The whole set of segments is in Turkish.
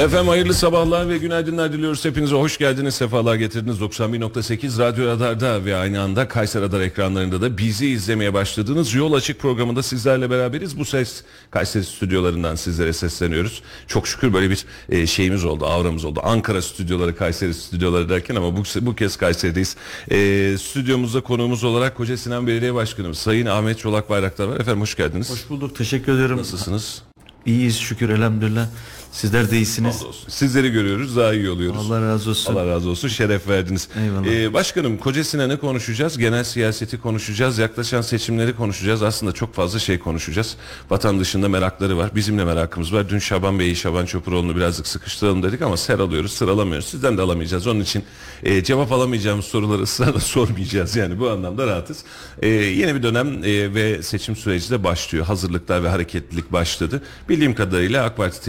Efendim hayırlı sabahlar ve günaydınlar diliyoruz. Hepinize hoş geldiniz, sefalar getirdiniz. 91.8 Radyo Radar'da ve aynı anda Kayseri Radar ekranlarında da bizi izlemeye başladığınız Yol Açık programında sizlerle beraberiz. Bu ses Kayseri stüdyolarından sizlere sesleniyoruz. Çok şükür böyle bir e, şeyimiz oldu, avramız oldu. Ankara stüdyoları, Kayseri stüdyoları derken ama bu, bu kez Kayseri'deyiz. E, stüdyomuzda konuğumuz olarak Koca Sinan Belediye Başkanımız Sayın Ahmet Çolak Bayraktar var. Efendim hoş geldiniz. Hoş bulduk. Teşekkür ederim. Nasılsınız? İyiyiz şükür elhamdülillah. Sizler de iyisiniz. Sizleri görüyoruz daha iyi oluyoruz. Allah razı olsun. Allah razı olsun şeref verdiniz. Eyvallah. Ee, başkanım Koca Sinan'ı konuşacağız. Genel siyaseti konuşacağız. Yaklaşan seçimleri konuşacağız. Aslında çok fazla şey konuşacağız. Vatan dışında merakları var. Bizim de merakımız var. Dün Şaban Bey'i, Şaban Çopuroğlu'nu birazcık sıkıştıralım dedik ama sıralıyoruz, sıralamıyoruz. Sizden de alamayacağız. Onun için e, cevap alamayacağımız soruları ısrarla sormayacağız. Yani bu anlamda rahatız. E, yeni bir dönem e, ve seçim süreci de başlıyor. Hazırlıklar ve hareketlilik başladı. Bildiğim kadarıyla AK Parti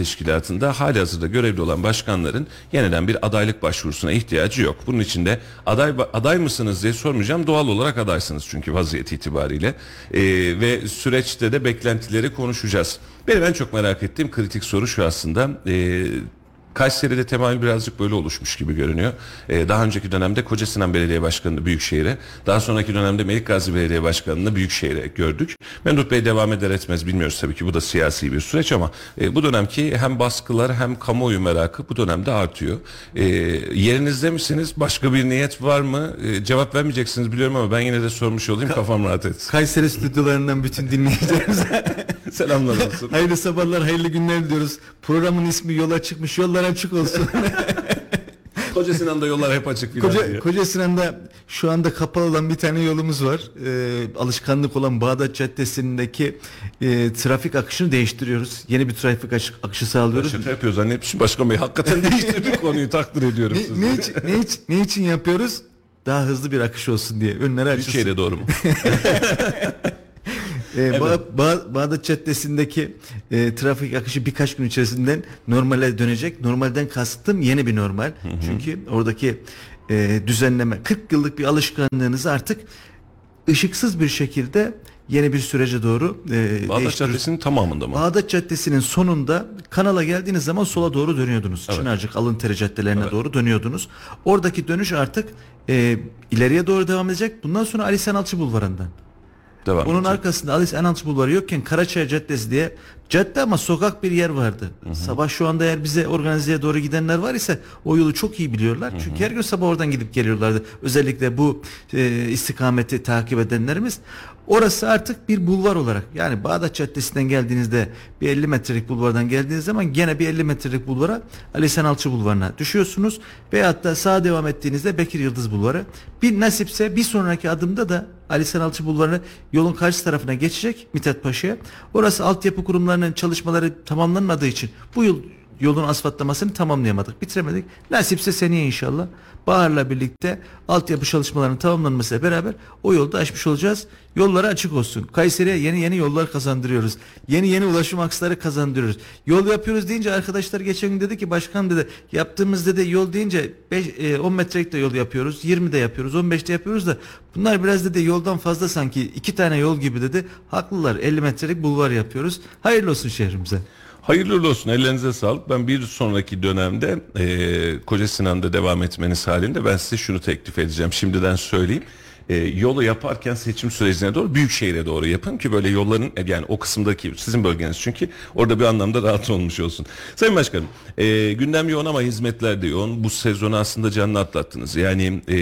teşkilatında hali hazırda görevli olan başkanların yeniden bir adaylık başvurusuna ihtiyacı yok. Bunun için de aday aday mısınız diye sormayacağım. Doğal olarak adaysınız çünkü vaziyet itibariyle. E, ve süreçte de beklentileri konuşacağız. Benim en çok merak ettiğim kritik soru şu aslında. E, Kayseri'de temayül birazcık böyle oluşmuş gibi görünüyor. Ee, daha önceki dönemde Koca Sinan Belediye Başkanı'nı Büyükşehir'e, daha sonraki dönemde Melik Gazi Belediye Başkanı'nı Büyükşehir'e gördük. Memduh Bey devam eder etmez bilmiyoruz tabii ki bu da siyasi bir süreç ama e, bu dönemki hem baskılar hem kamuoyu merakı bu dönemde artıyor. E, yerinizde misiniz? Başka bir niyet var mı? E, cevap vermeyeceksiniz biliyorum ama ben yine de sormuş olayım kafam rahat etsin. Kayseri stüdyolarından bütün dinleyicilerimize Selamlar olsun. hayırlı sabahlar, hayırlı günler diliyoruz. Programın ismi Yola Çıkmış, yollar açık olsun. Koca Sinan'da yollar hep açık filan Koca, diyor. Koca Sinan'da şu anda kapalı olan bir tane yolumuz var. Ee, alışkanlık olan Bağdat Caddesi'ndeki e, trafik akışını değiştiriyoruz. Yeni bir trafik akışı, akışı sağlıyoruz. Şaka yapıyor zannetmişim başkan bey. Hakikaten değiştirdik konuyu takdir ediyorum. Ne, ne, için, ne, için, ne için yapıyoruz? Daha hızlı bir akış olsun diye. Önleri açılsın. Büyükşehir'e doğru mu? Ee, Ba- Ba- Bağdat Caddesi'ndeki e, trafik akışı birkaç gün içerisinden normale dönecek. Normalden kastım yeni bir normal. Çünkü oradaki e, düzenleme 40 yıllık bir alışkanlığınızı artık ışıksız bir şekilde yeni bir sürece doğru e, Bağdat. Caddesi'nin tamamında mı? Bağdat Caddesi'nin sonunda kanala geldiğiniz zaman sola doğru dönüyordunuz. Evet. Çınarcık, Alıntere caddelerine Evet. doğru dönüyordunuz. Oradaki dönüş artık e, ileriye doğru devam edecek. Bundan sonra Ali Sanatçı Bulvarı'ndan. Devam Bunun edecek. arkasında Ali Enaltı Bulvarı yokken Karaçay Caddesi diye cadde ama sokak bir yer vardı. Sabah şu anda eğer bize organizeye doğru gidenler var ise o yolu çok iyi biliyorlar. Çünkü her gün sabah oradan gidip geliyorlardı. Özellikle bu e, istikameti takip edenlerimiz. Orası artık bir bulvar olarak yani Bağdat Caddesi'nden geldiğinizde bir 50 metrelik bulvardan geldiğiniz zaman gene bir 50 metrelik bulvara Ali Senalçı Bulvarı'na düşüyorsunuz. Veyahut da sağa devam ettiğinizde Bekir Yıldız Bulvarı. Bir nasipse bir sonraki adımda da Ali Senalçı Bulvarı'nı yolun karşı tarafına geçecek Mithat Paşa'ya. Orası altyapı kurumlarının çalışmaları tamamlanmadığı için bu yıl yolun asfaltlamasını tamamlayamadık. Bitiremedik. Nasipse seneye inşallah Bahar'la birlikte altyapı çalışmalarının tamamlanmasıyla beraber o yolda açmış olacağız. Yolları açık olsun. Kayseri'ye yeni yeni yollar kazandırıyoruz. Yeni yeni ulaşım aksları kazandırıyoruz. Yol yapıyoruz deyince arkadaşlar geçen gün dedi ki başkan dedi yaptığımız dedi yol deyince 5, 10 metrelik de yol yapıyoruz. 20 de yapıyoruz. 15 de yapıyoruz da bunlar biraz dedi yoldan fazla sanki iki tane yol gibi dedi. Haklılar 50 metrelik bulvar yapıyoruz. Hayırlı olsun şehrimize. Hayırlı olsun ellerinize sağlık. Ben bir sonraki dönemde e, Koca Sinan'da devam etmeniz halinde ben size şunu teklif edeceğim. Şimdiden söyleyeyim. E, yolu yaparken seçim sürecine doğru büyük şehre doğru yapın ki böyle yolların yani o kısımdaki sizin bölgeniz çünkü orada bir anlamda rahat olmuş olsun. Sayın Başkanım e, gündem yoğun ama hizmetler de yoğun. Bu sezonu aslında canlı atlattınız. Yani e,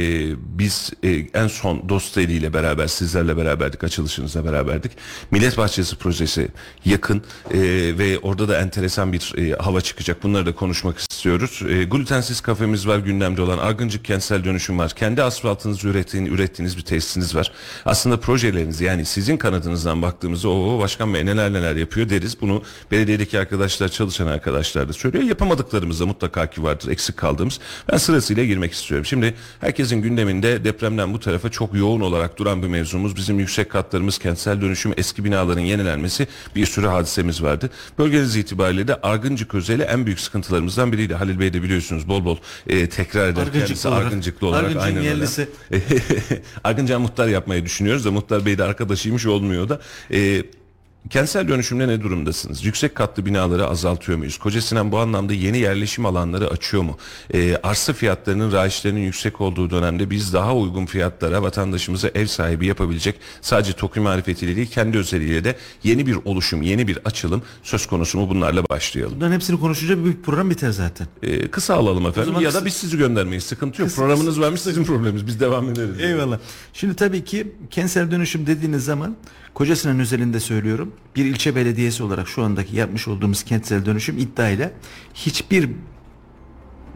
biz e, en son Dosteli ile beraber sizlerle beraberdik açılışınızla beraberdik. Millet Bahçesi projesi yakın e, ve orada da enteresan bir e, hava çıkacak. Bunları da konuşmak istiyoruz. E, glutensiz kafemiz var gündemde olan. Argıncık kentsel dönüşüm var. Kendi asfaltınızı ürettiğiniz, ürettiğiniz bir tesisiniz var. Aslında projeleriniz yani sizin kanadınızdan baktığımızda o başkan bey neler neler yapıyor deriz. Bunu belediyedeki arkadaşlar çalışan arkadaşlar da söylüyor. Yapamadıklarımız da mutlaka ki vardır eksik kaldığımız. Ben sırasıyla girmek istiyorum. Şimdi herkesin gündeminde depremden bu tarafa çok yoğun olarak duran bir mevzumuz. Bizim yüksek katlarımız, kentsel dönüşüm, eski binaların yenilenmesi bir sürü hadisemiz vardı. Bölgeniz itibariyle de Argıncık özeli en büyük sıkıntılarımızdan biriydi. Halil Bey de biliyorsunuz bol bol e, tekrar eder Argıncıklı kendisi olarak. Argıncıklı olarak. Argıncık'ın yerlisi. Argıncan Muhtar yapmayı düşünüyoruz da Muhtar Bey de arkadaşıymış olmuyor da. Ee, kentsel dönüşümde ne durumdasınız? Yüksek katlı binaları azaltıyor muyuz? Koca Sinan bu anlamda yeni yerleşim alanları açıyor mu? Ee, arsa fiyatlarının, raiçlerinin yüksek olduğu dönemde biz daha uygun fiyatlara vatandaşımıza ev sahibi yapabilecek sadece TOKİ marifetiyle değil kendi özelliğiyle de yeni bir oluşum, yeni bir açılım söz konusu mu? Bunlarla başlayalım. Bunların hepsini konuşunca bir program biter zaten. Ee, kısa alalım efendim ya da kısa- biz sizi göndermeyiz. Sıkıntı yok. Kısa- Programınız varmış sizin probleminiz. Biz devam ederiz. Eyvallah. Şimdi tabii ki kentsel dönüşüm dediğiniz zaman Kocasinan özelinde söylüyorum. Bir ilçe belediyesi olarak şu andaki yapmış olduğumuz kentsel dönüşüm iddiayla hiçbir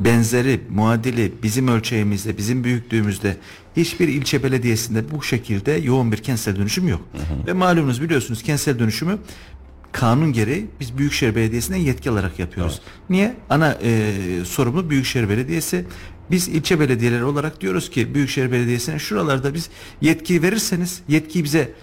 benzeri, muadili bizim ölçeğimizde, bizim büyüklüğümüzde hiçbir ilçe belediyesinde bu şekilde yoğun bir kentsel dönüşüm yok. Ve malumunuz biliyorsunuz kentsel dönüşümü kanun gereği biz Büyükşehir Belediyesi'nden yetki alarak yapıyoruz. Niye? Ana e, sorumlu Büyükşehir Belediyesi. Biz ilçe belediyeleri olarak diyoruz ki Büyükşehir Belediyesi'ne şuralarda biz yetki verirseniz, yetkiyi bize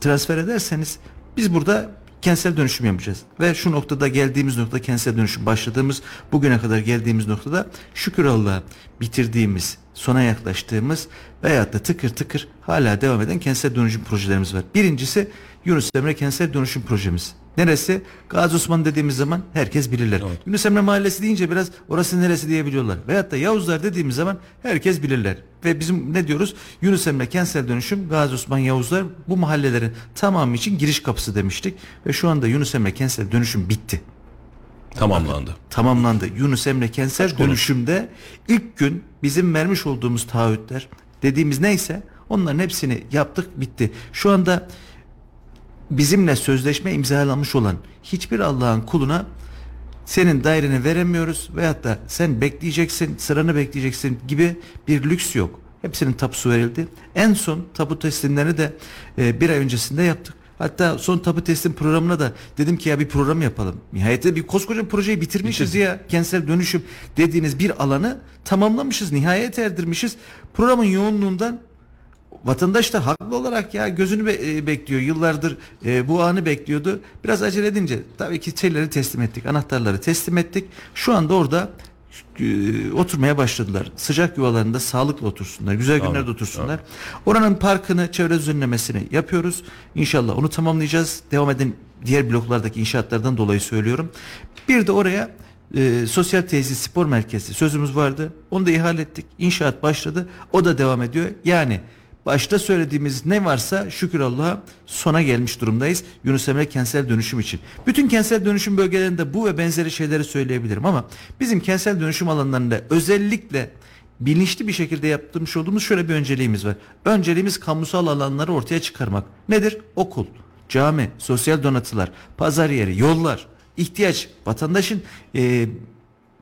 transfer ederseniz biz burada kentsel dönüşüm yapacağız. Ve şu noktada geldiğimiz noktada kentsel dönüşüm başladığımız bugüne kadar geldiğimiz noktada şükür Allah'a bitirdiğimiz sona yaklaştığımız veyahut da tıkır tıkır hala devam eden kentsel dönüşüm projelerimiz var. Birincisi Yunus Emre kentsel dönüşüm projemiz. Neresi? Gazi Osman dediğimiz zaman herkes bilirler. Yunus Emre Mahallesi deyince biraz orası neresi diyebiliyorlar. Veyahut da Yavuzlar dediğimiz zaman herkes bilirler. Ve bizim ne diyoruz? Yunus Emre kentsel dönüşüm Gazi Osman Yavuzlar bu mahallelerin tamamı için giriş kapısı demiştik. Ve şu anda Yunus Emre kentsel dönüşüm bitti Tamamlandı. tamamlandı. Yunus Emre kentsel dönüşümde ilk gün bizim vermiş olduğumuz taahhütler dediğimiz neyse onların hepsini yaptık bitti. Şu anda bizimle sözleşme imzalanmış olan hiçbir Allah'ın kuluna senin daireni veremiyoruz veyahut da sen bekleyeceksin sıranı bekleyeceksin gibi bir lüks yok. Hepsinin tapusu verildi. En son tapu teslimlerini de e, bir ay öncesinde yaptık. Hatta son tapu teslim programına da dedim ki ya bir program yapalım. Nihayetinde bir koskoca projeyi bitirmişiz ya. Kentsel dönüşüm dediğiniz bir alanı tamamlamışız. Nihayet erdirmişiz. Programın yoğunluğundan Vatandaş da haklı olarak ya gözünü be- e, bekliyor. Yıllardır e, bu anı bekliyordu. Biraz acele edince tabii ki şeyleri teslim ettik. Anahtarları teslim ettik. Şu anda orada e, oturmaya başladılar. Sıcak yuvalarında sağlıklı otursunlar. Güzel günlerde otursunlar. Oranın parkını, çevre düzenlemesini yapıyoruz. İnşallah onu tamamlayacağız. Devam eden diğer bloklardaki inşaatlardan dolayı söylüyorum. Bir de oraya e, sosyal tesis spor merkezi sözümüz vardı. Onu da ihale ettik. İnşaat başladı. O da devam ediyor. Yani başta söylediğimiz ne varsa şükür Allah'a sona gelmiş durumdayız. Yunus Emre kentsel dönüşüm için. Bütün kentsel dönüşüm bölgelerinde bu ve benzeri şeyleri söyleyebilirim ama bizim kentsel dönüşüm alanlarında özellikle bilinçli bir şekilde yaptırmış olduğumuz şöyle bir önceliğimiz var. Önceliğimiz kamusal alanları ortaya çıkarmak. Nedir? Okul, cami, sosyal donatılar, pazar yeri, yollar, ihtiyaç, vatandaşın e,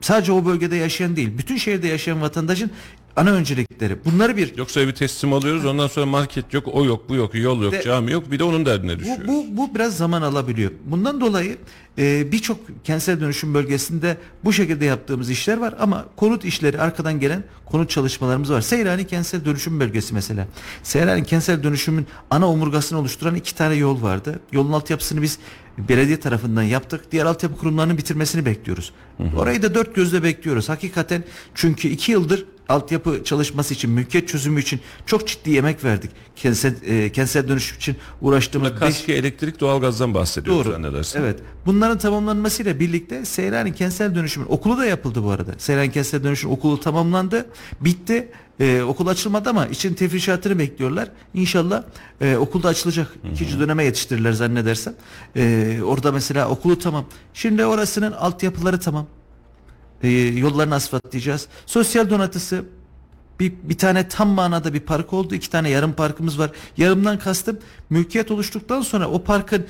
sadece o bölgede yaşayan değil, bütün şehirde yaşayan vatandaşın ana öncelikleri. Bunları bir Yoksa evi teslim alıyoruz ondan sonra market yok, o yok, bu yok, yol yok, De- cami yok. Bir de onun derdine düşüyoruz. Bu, bu, bu biraz zaman alabiliyor. Bundan dolayı e, birçok kentsel dönüşüm bölgesinde bu şekilde yaptığımız işler var ama konut işleri arkadan gelen konut çalışmalarımız var. Seyranı kentsel dönüşüm bölgesi mesela. Seyranı kentsel dönüşümün ana omurgasını oluşturan iki tane yol vardı. Yolun altyapısını biz belediye tarafından yaptık. Diğer altyapı kurumlarının bitirmesini bekliyoruz. Orayı da dört gözle bekliyoruz. Hakikaten çünkü iki yıldır altyapı çalışması için, mülkiyet çözümü için çok ciddi emek verdik. Kentsel, e, kentsel dönüşüm için uğraştığımız Burada beş- elektrik doğalgazdan bahsediyoruz Doğru. zannedersin. Evet. Bunların tamamlanmasıyla birlikte Seyran'ın kentsel dönüşümün okulu da yapıldı bu arada. Seyran kentsel dönüşüm okulu tamamlandı. Bitti. Ee, okul açılmadı ama için tefrişatını bekliyorlar. İnşallah e, okul da açılacak. İkinci döneme yetiştirirler zannedersem. Ee, orada mesela okulu tamam. Şimdi orasının altyapıları tamam. Ee, yollarını asfaltlayacağız. Sosyal donatısı bir, bir tane tam manada bir park oldu. iki tane yarım parkımız var. Yarımdan kastım mülkiyet oluştuktan sonra o parkın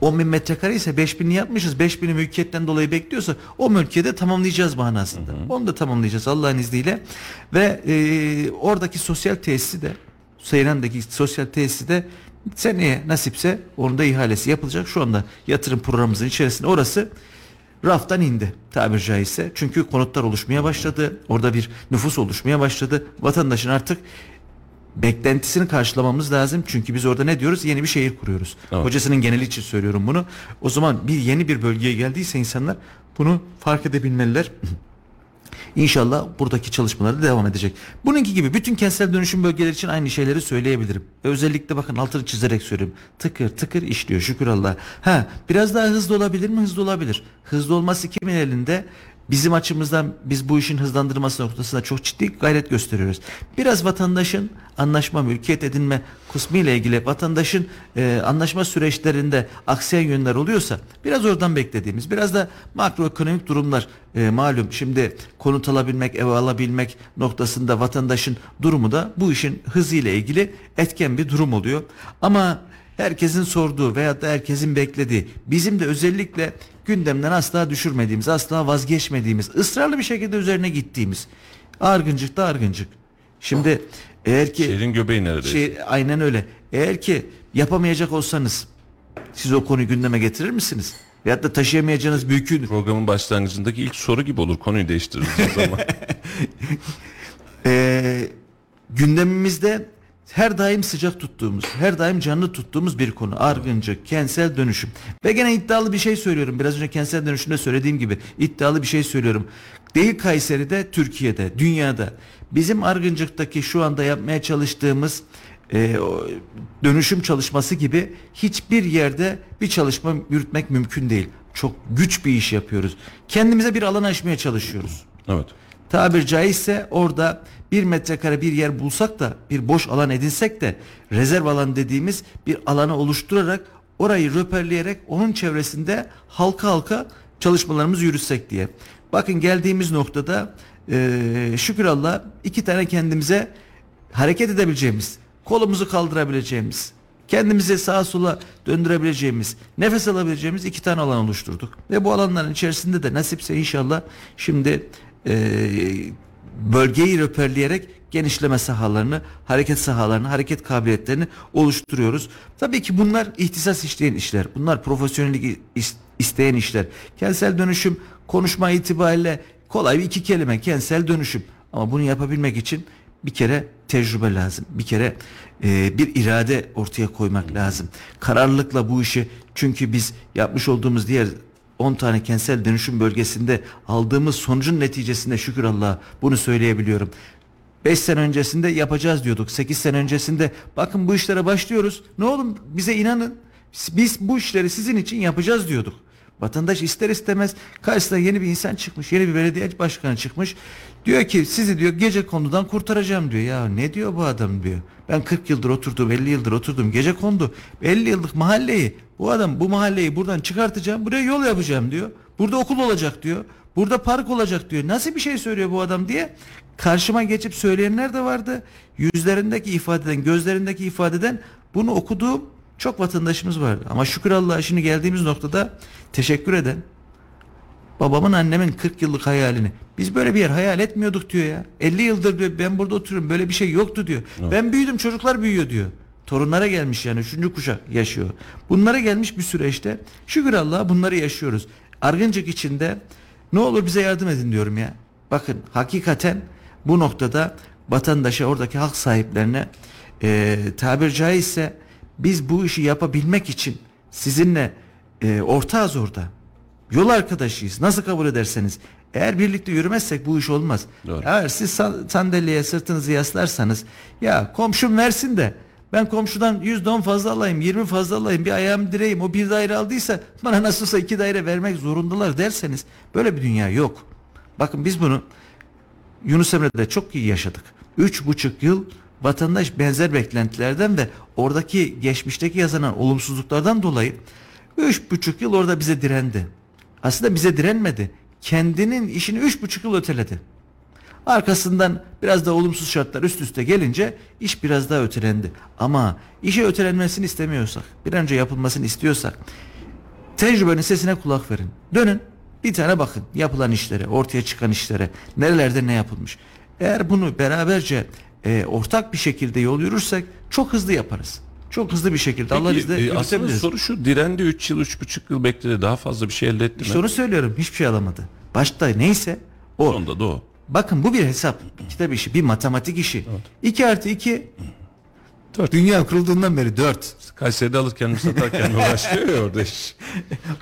10 bin metrekare ise 5 binini yapmışız. 5 bini mülkiyetten dolayı bekliyorsa o mülkiyeti tamamlayacağız manasında. Onu da tamamlayacağız Allah'ın izniyle. Ve e, oradaki sosyal tesisi de Seyran'daki sosyal tesisi de seneye nasipse onun da ihalesi yapılacak. Şu anda yatırım programımızın içerisinde orası raftan indi tabir caizse. Çünkü konutlar oluşmaya başladı. Orada bir nüfus oluşmaya başladı. Vatandaşın artık beklentisini karşılamamız lazım. Çünkü biz orada ne diyoruz? Yeni bir şehir kuruyoruz. Evet. Hocasının geneli için söylüyorum bunu. O zaman bir yeni bir bölgeye geldiyse insanlar bunu fark edebilmeliler. İnşallah buradaki çalışmaları devam edecek. Bununki gibi bütün kentsel dönüşüm bölgeleri için aynı şeyleri söyleyebilirim. Özellikle bakın altını çizerek söylüyorum. Tıkır tıkır işliyor şükür Allah. Ha biraz daha hızlı olabilir mi? Hızlı olabilir. Hızlı olması kimin elinde? Bizim açımızdan biz bu işin hızlandırılması noktasında çok ciddi gayret gösteriyoruz. Biraz vatandaşın anlaşma, mülkiyet edinme kısmı ile ilgili vatandaşın e, anlaşma süreçlerinde aksayan yönler oluyorsa biraz oradan beklediğimiz, biraz da makroekonomik durumlar e, malum şimdi konut alabilmek, ev alabilmek noktasında vatandaşın durumu da bu işin hızıyla ilgili etken bir durum oluyor. Ama herkesin sorduğu veyahut da herkesin beklediği bizim de özellikle gündemden asla düşürmediğimiz, asla vazgeçmediğimiz, ısrarlı bir şekilde üzerine gittiğimiz argıncık da argıncık. Şimdi eğer ki Şehrin göbeği neredeyse. şey aynen öyle. Eğer ki yapamayacak olsanız siz o konuyu gündeme getirir misiniz? Veyahut da taşıyamayacağınız bir yükü Programın başlangıcındaki ilk soru gibi olur. Konuyu değiştiririz o zaman. Ee, gündemimizde her daim sıcak tuttuğumuz, her daim canlı tuttuğumuz bir konu. Argıncı, kentsel dönüşüm. Ve gene iddialı bir şey söylüyorum. Biraz önce kentsel dönüşümde söylediğim gibi iddialı bir şey söylüyorum. Değil Kayseri'de, Türkiye'de, dünyada. Bizim Argıncık'taki şu anda yapmaya çalıştığımız e, dönüşüm çalışması gibi hiçbir yerde bir çalışma yürütmek mümkün değil. Çok güç bir iş yapıyoruz. Kendimize bir alan açmaya çalışıyoruz evet. Tabir caizse orada bir metrekare bir yer bulsak da bir boş alan edinsek de rezerv alan dediğimiz bir alanı oluşturarak orayı röperleyerek onun çevresinde halka halka çalışmalarımızı yürütsek diye. Bakın geldiğimiz noktada eee şükür Allah iki tane kendimize hareket edebileceğimiz, kolumuzu kaldırabileceğimiz, kendimizi sağa sola döndürebileceğimiz, nefes alabileceğimiz iki tane alan oluşturduk. Ve bu alanların içerisinde de nasipse inşallah şimdi eee, bölgeyi röperleyerek genişleme sahalarını, hareket sahalarını, hareket kabiliyetlerini oluşturuyoruz. Tabii ki bunlar ihtisas isteyen işler. Bunlar profesyonellik is- isteyen işler. Kentsel dönüşüm konuşma itibariyle kolay bir iki kelime kentsel dönüşüm. Ama bunu yapabilmek için bir kere tecrübe lazım. Bir kere e, bir irade ortaya koymak lazım. Kararlılıkla bu işi çünkü biz yapmış olduğumuz diğer 10 tane kentsel dönüşüm bölgesinde aldığımız sonucun neticesinde şükür Allah'a bunu söyleyebiliyorum. 5 sene öncesinde yapacağız diyorduk. 8 sene öncesinde bakın bu işlere başlıyoruz. Ne oğlum bize inanın. Biz bu işleri sizin için yapacağız diyorduk. Vatandaş ister istemez karşısına yeni bir insan çıkmış, yeni bir belediye başkanı çıkmış. Diyor ki sizi diyor gece konudan kurtaracağım diyor. Ya ne diyor bu adam diyor. Ben 40 yıldır oturdum, 50 yıldır oturdum. Gece kondu. 50 yıllık mahalleyi bu adam bu mahalleyi buradan çıkartacağım. Buraya yol yapacağım diyor. Burada okul olacak diyor. Burada park olacak diyor. Nasıl bir şey söylüyor bu adam diye karşıma geçip söyleyenler de vardı. Yüzlerindeki ifadeden, gözlerindeki ifadeden bunu okuduğum çok vatandaşımız vardı. Ama şükür Allah'a şimdi geldiğimiz noktada teşekkür eden, Babamın annemin 40 yıllık hayalini. Biz böyle bir yer hayal etmiyorduk diyor ya. 50 yıldır diyor, ben burada oturuyorum böyle bir şey yoktu diyor. Ben büyüdüm çocuklar büyüyor diyor. Torunlara gelmiş yani üçüncü kuşak yaşıyor. Bunlara gelmiş bir süreçte şükür Allah'a bunları yaşıyoruz. Argıncık içinde ne olur bize yardım edin diyorum ya. Bakın hakikaten bu noktada vatandaşa oradaki halk sahiplerine e, tabir caizse biz bu işi yapabilmek için sizinle e, ortağız orada. Yol arkadaşıyız. Nasıl kabul ederseniz. Eğer birlikte yürümezsek bu iş olmaz. Doğru. Eğer siz sa- sandalyeye sırtınızı yaslarsanız ya komşum versin de ben komşudan yüzde on fazla alayım, 20 fazla alayım, bir ayağım direyim. O bir daire aldıysa bana nasılsa iki daire vermek zorundalar derseniz böyle bir dünya yok. Bakın biz bunu Yunus Emre'de çok iyi yaşadık. Üç buçuk yıl vatandaş benzer beklentilerden ve oradaki geçmişteki yaşanan olumsuzluklardan dolayı üç buçuk yıl orada bize direndi. Aslında bize direnmedi. Kendinin işini üç buçuk yıl öteledi. Arkasından biraz da olumsuz şartlar üst üste gelince iş biraz daha ötelendi. Ama işe ötelenmesini istemiyorsak, bir önce yapılmasını istiyorsak tecrübenin sesine kulak verin. Dönün bir tane bakın yapılan işlere, ortaya çıkan işlere, nerelerde ne yapılmış. Eğer bunu beraberce e, ortak bir şekilde yol yürürsek çok hızlı yaparız. Çok hızlı bir şekilde Allah Peki, bizde e, aslında soru şu direndi 3 yıl 3,5 yıl bekledi daha fazla bir şey elde etti İşte mi? onu söylüyorum hiçbir şey alamadı. Başta neyse o. Sonunda da o. Bakın bu bir hesap, kitap işi, bir matematik işi. 2 artı 2 Dört. dünya kurulduğundan beri 4. Kayseri'de alırken satarken mi başlıyor ya orada iş.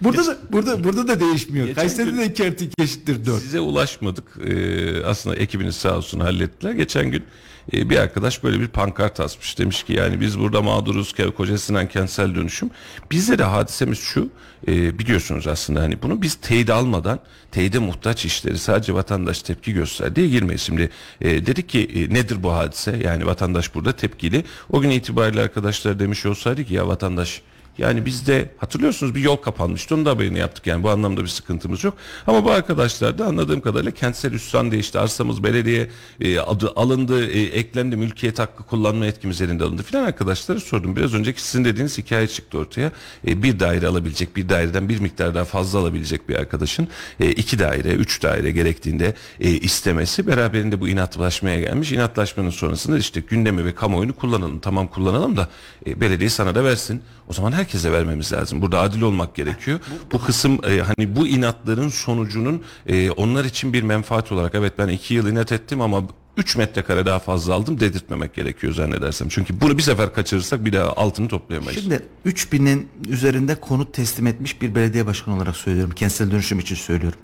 Burada da burada burada da değişmiyor. Geçen Kayseri'de de 2 artı 2 eşittir 4. Size ulaşmadık. Ee, aslında ekibiniz sağ olsun hallettiler. Geçen gün e, bir arkadaş böyle bir pankart asmış. Demiş ki yani biz burada mağduruz. Koca kentsel dönüşüm. Bizde de hadisemiz şu. e, biliyorsunuz aslında hani bunu biz teyit almadan teyide muhtaç işleri sadece vatandaş tepki gösterdiği girmeyiz. Şimdi e, dedik ki e, nedir bu hadise? Yani vatandaş burada tepkili. O gün itibariyle arkadaşlar demiş olsaydı ki ya vatandaş yani bizde hatırlıyorsunuz bir yol kapanmıştı. Onun da haberini yaptık yani bu anlamda bir sıkıntımız yok. Ama bu arkadaşlar da anladığım kadarıyla kentsel üstten değişti. Arsamız belediye e, adı alındı, e, eklendi, mülkiyet hakkı kullanma yetkimiz elinde alındı filan arkadaşlara sordum. Biraz önceki sizin dediğiniz hikaye çıktı ortaya. E, bir daire alabilecek, bir daireden bir miktar daha fazla alabilecek bir arkadaşın e, iki daire, üç daire gerektiğinde e, istemesi beraberinde bu inatlaşmaya gelmiş. İnatlaşmanın sonrasında işte gündemi ve kamuoyunu kullanalım. Tamam kullanalım da e, belediye sana da versin. O zaman herkese vermemiz lazım. Burada adil olmak gerekiyor. Bu kısım e, hani bu inatların sonucunun e, onlar için bir menfaat olarak evet ben iki yıl inat ettim ama 3 metrekare daha fazla aldım dedirtmemek gerekiyor zannedersem. Çünkü bunu bir sefer kaçırırsak bir daha altını toplayamayız. Şimdi 3000'in üzerinde konut teslim etmiş bir belediye başkanı olarak söylüyorum. Kentsel dönüşüm için söylüyorum.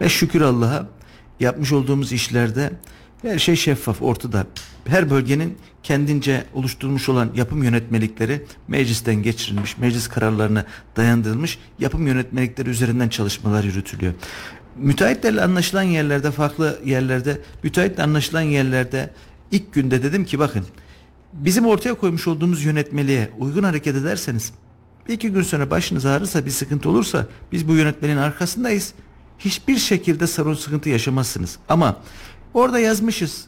Ve şükür Allah'a yapmış olduğumuz işlerde her şey şeffaf ortada. Her bölgenin kendince oluşturmuş olan yapım yönetmelikleri meclisten geçirilmiş, meclis kararlarına dayandırılmış yapım yönetmelikleri üzerinden çalışmalar yürütülüyor. Müteahhitlerle anlaşılan yerlerde, farklı yerlerde, müteahhitle anlaşılan yerlerde ilk günde dedim ki bakın bizim ortaya koymuş olduğumuz yönetmeliğe uygun hareket ederseniz bir iki gün sonra başınız ağrırsa bir sıkıntı olursa biz bu yönetmeliğin arkasındayız. Hiçbir şekilde sorun sıkıntı yaşamazsınız. Ama orada yazmışız.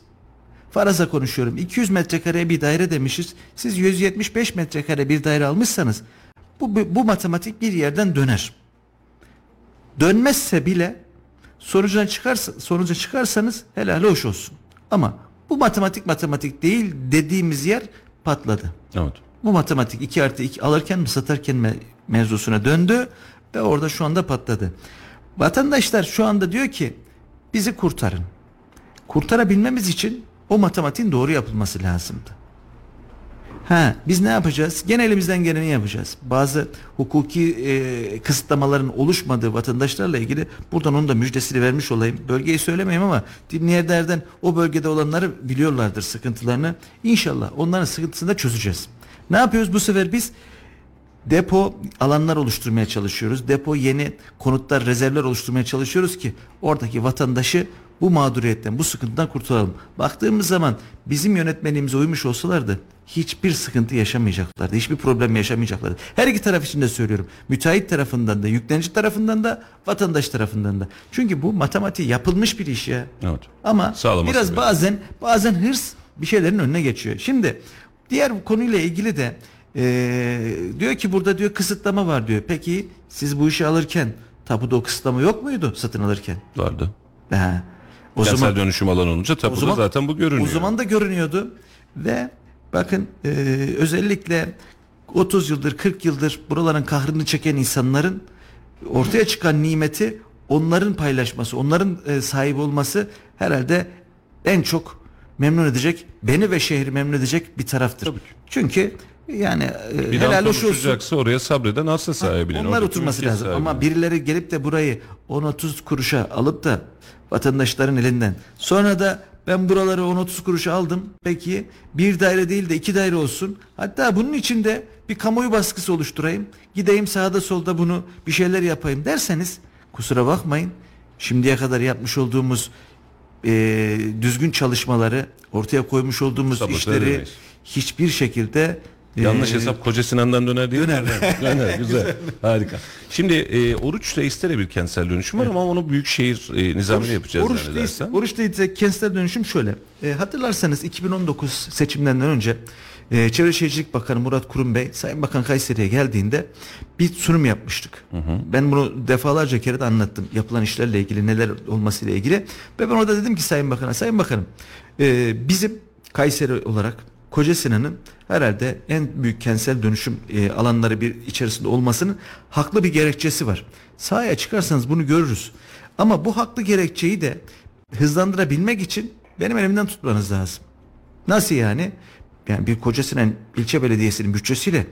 Faraza konuşuyorum. 200 metrekareye bir daire demişiz. Siz 175 metrekare bir daire almışsanız bu, bu, bu matematik bir yerden döner. Dönmezse bile sonucuna çıkarsa, sonuca çıkarsanız helal hoş olsun. Ama bu matematik matematik değil dediğimiz yer patladı. Evet. Bu matematik 2 artı 2 alırken mi satarken mi mevzusuna döndü ve orada şu anda patladı. Vatandaşlar şu anda diyor ki bizi kurtarın. Kurtarabilmemiz için o matematiğin doğru yapılması lazımdı. Ha, biz ne yapacağız? Gene elimizden geleni yapacağız. Bazı hukuki e, kısıtlamaların oluşmadığı vatandaşlarla ilgili buradan onun da müjdesini vermiş olayım. Bölgeyi söylemeyeyim ama dinleyenlerden o bölgede olanları biliyorlardır sıkıntılarını. İnşallah onların sıkıntısını da çözeceğiz. Ne yapıyoruz bu sefer biz? depo alanlar oluşturmaya çalışıyoruz. Depo yeni konutlar, rezervler oluşturmaya çalışıyoruz ki oradaki vatandaşı bu mağduriyetten, bu sıkıntıdan kurtulalım. Baktığımız zaman bizim yönetmenliğimize uymuş olsalardı hiçbir sıkıntı yaşamayacaklardı. Hiçbir problem yaşamayacaklardı. Her iki taraf için de söylüyorum. Müteahhit tarafından da, yüklenici tarafından da, vatandaş tarafından da. Çünkü bu matematiği yapılmış bir iş ya. Evet. Ama Sağlaması biraz lazım. bazen bazen hırs bir şeylerin önüne geçiyor. Şimdi diğer konuyla ilgili de eee, diyor ki burada diyor kısıtlama var diyor. Peki siz bu işi alırken Tapuda o kısıtlama yok muydu satın alırken? Vardı. Ha. O Kentsel zaman dönüşüm alanı olunca tapuda zaten bu görünüyor. o zaman da görünüyordu ve bakın e, özellikle 30 yıldır 40 yıldır buraların kahrını çeken insanların ortaya çıkan nimeti onların paylaşması, onların e, sahip olması herhalde en çok memnun edecek, beni ve şehri memnun edecek bir taraftır. Tabii. Çünkü yani e, bir helal hoş olsun. oraya sabreden arsa sahibinin. Onlar oturması lazım sahibinin. ama birileri gelip de burayı 10-30 kuruşa alıp da vatandaşların elinden sonra da ben buraları 10-30 kuruşa aldım peki bir daire değil de iki daire olsun hatta bunun içinde bir kamuoyu baskısı oluşturayım gideyim sağda solda bunu bir şeyler yapayım derseniz kusura bakmayın şimdiye kadar yapmış olduğumuz e, düzgün çalışmaları ortaya koymuş olduğumuz Sabote işleri edemeyiz. hiçbir şekilde Yanlış e, hesap Koca Sinan'dan döner değil mi? Döner. döner güzel. Harika. Şimdi e, Oruç Reis'te de bir kentsel dönüşüm var ama onu büyükşehir e, nizamıyla yapacağız Oruç zannedersem. değil, oruç değilse kentsel dönüşüm şöyle. E, hatırlarsanız 2019 seçimlerinden önce e, Çevre Şehircilik Bakanı Murat Kurum Bey Sayın Bakan Kayseri'ye geldiğinde bir sunum yapmıştık. Ben bunu defalarca kere de anlattım. Yapılan işlerle ilgili neler olmasıyla ilgili. Ve ben orada dedim ki Sayın Bakan'a Sayın Bakanım e, bizim Kayseri olarak Koca Sinan'ın herhalde en büyük kentsel dönüşüm e, alanları bir içerisinde olmasının haklı bir gerekçesi var. Sahaya çıkarsanız bunu görürüz. Ama bu haklı gerekçeyi de hızlandırabilmek için benim elimden tutmanız lazım. Nasıl yani? Yani bir Koca Sinan ilçe belediyesinin bütçesiyle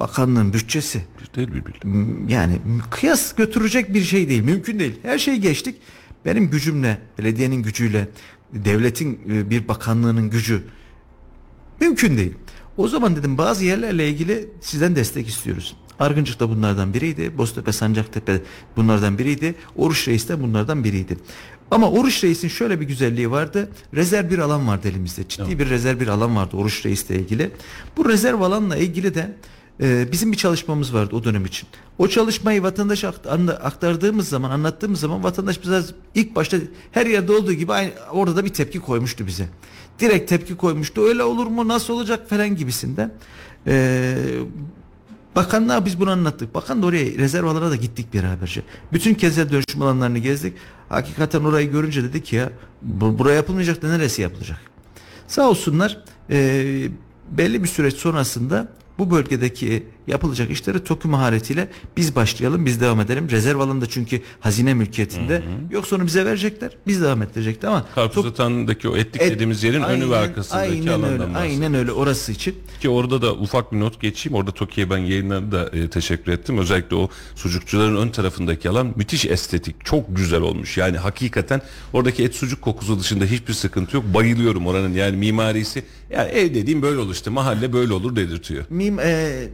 bakanlığın bütçesi Değil birbirine. yani kıyas götürecek bir şey değil. Mümkün değil. Her şeyi geçtik. Benim gücümle, belediyenin gücüyle, devletin e, bir bakanlığının gücü mümkün değil. O zaman dedim bazı yerlerle ilgili sizden destek istiyoruz. Argıncık da bunlardan biriydi. Boztepe, Sancaktepe bunlardan biriydi. Oruç Reis de bunlardan biriydi. Ama Oruç Reis'in şöyle bir güzelliği vardı. Rezerv bir alan vardı elimizde. Ciddi bir rezerv bir alan vardı Oruç Reis'le ilgili. Bu rezerv alanla ilgili de e, bizim bir çalışmamız vardı o dönem için. O çalışmayı vatandaşa aktardığımız zaman, anlattığımız zaman vatandaş bize ilk başta her yerde olduğu gibi aynı, orada da bir tepki koymuştu bize. Direkt tepki koymuştu. Öyle olur mu, nasıl olacak falan gibisinden. Ee, Bakanlığa biz bunu anlattık. Bakan da oraya rezerv alana da gittik beraberce. Bütün kentsel dönüşüm alanlarını gezdik. Hakikaten orayı görünce dedik ki ya bu, buraya yapılmayacak da neresi yapılacak? Sağ olsunlar e, belli bir süreç sonrasında bu bölgedeki yapılacak işleri TOKİ maharetiyle biz başlayalım biz devam edelim. Rezerv alanında çünkü hazine mülkiyetinde. Yoksa onu bize verecekler biz devam ettirecekler ama Karpuz Tok- Atan'daki o etlik Et- dediğimiz yerin önü ve arkasındaki aynen alandan öyle, bahsediyor. aynen öyle orası için. Ki orada da ufak bir not geçeyim. Orada Toki'ye ben yayınlarda da e, teşekkür ettim. Özellikle o sucukçuların ön tarafındaki alan müthiş estetik. Çok güzel olmuş. Yani hakikaten oradaki et sucuk kokusu dışında hiçbir sıkıntı yok. Bayılıyorum oranın yani mimarisi. Yani ev dediğim böyle olur işte. Mahalle böyle olur dedirtiyor. Mim, e,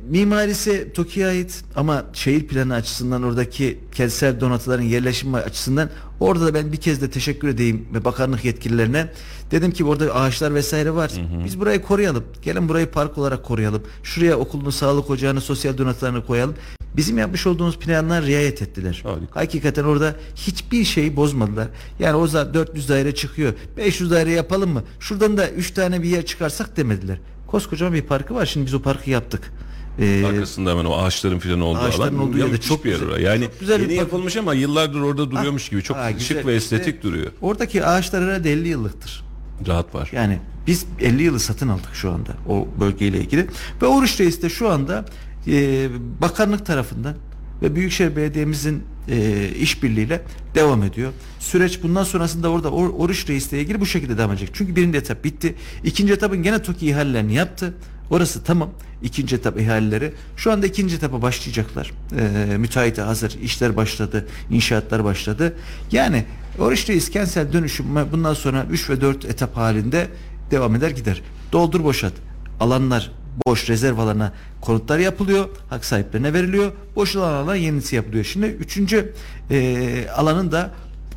mimarisi TOKİ'ye ait ama şehir planı açısından oradaki kentsel donatıların yerleşimi açısından orada da ben bir kez de teşekkür edeyim ve bakanlık yetkililerine. Dedim ki orada ağaçlar vesaire var. Biz burayı koruyalım. Gelin burayı park olarak koruyalım. Şuraya okulunu, sağlık ocağını, sosyal donatılarını koyalım. Bizim yapmış olduğumuz planlar riayet ettiler. Harika. Hakikaten orada hiçbir şeyi bozmadılar. Yani o zaman 400 daire çıkıyor. 500 daire yapalım mı? Şuradan da 3 tane bir yer çıkarsak demediler. Koskocaman bir parkı var. Şimdi biz o parkı yaptık. Ee, Arkasında hemen o ağaçların filan olduğu Ağaçların alan. olduğu yerde çok bir yer güzel. orası. Yani Çok güzel yeni yapılmış ama yıllardır orada duruyormuş gibi. Çok ha, şık güzel. ve İşte estetik duruyor. Oradaki ağaçlar herhalde 50 yıllıktır. Rahat var. Yani biz 50 yılı satın aldık şu anda o bölgeyle ilgili. Ve Oruç Reis de şu anda e, bakanlık tarafından ve Büyükşehir Belediye'mizin e, işbirliğiyle devam ediyor. Süreç bundan sonrasında orada Or- Oruç Reis'le ilgili bu şekilde devam edecek. Çünkü birinci etap bitti. İkinci etapın gene TOKİ ihalelerini yaptı. Orası tamam. İkinci etap ihaleleri. Şu anda ikinci etapa başlayacaklar. E, müteahhite hazır. işler başladı. inşaatlar başladı. Yani Oruç Reis kentsel dönüşüm bundan sonra 3 ve 4 etap halinde devam eder gider. Doldur boşalt. Alanlar boş rezerv alana konutlar yapılıyor. Hak sahiplerine veriliyor. Boşalan alana yenisi yapılıyor. Şimdi üçüncü e, alanın da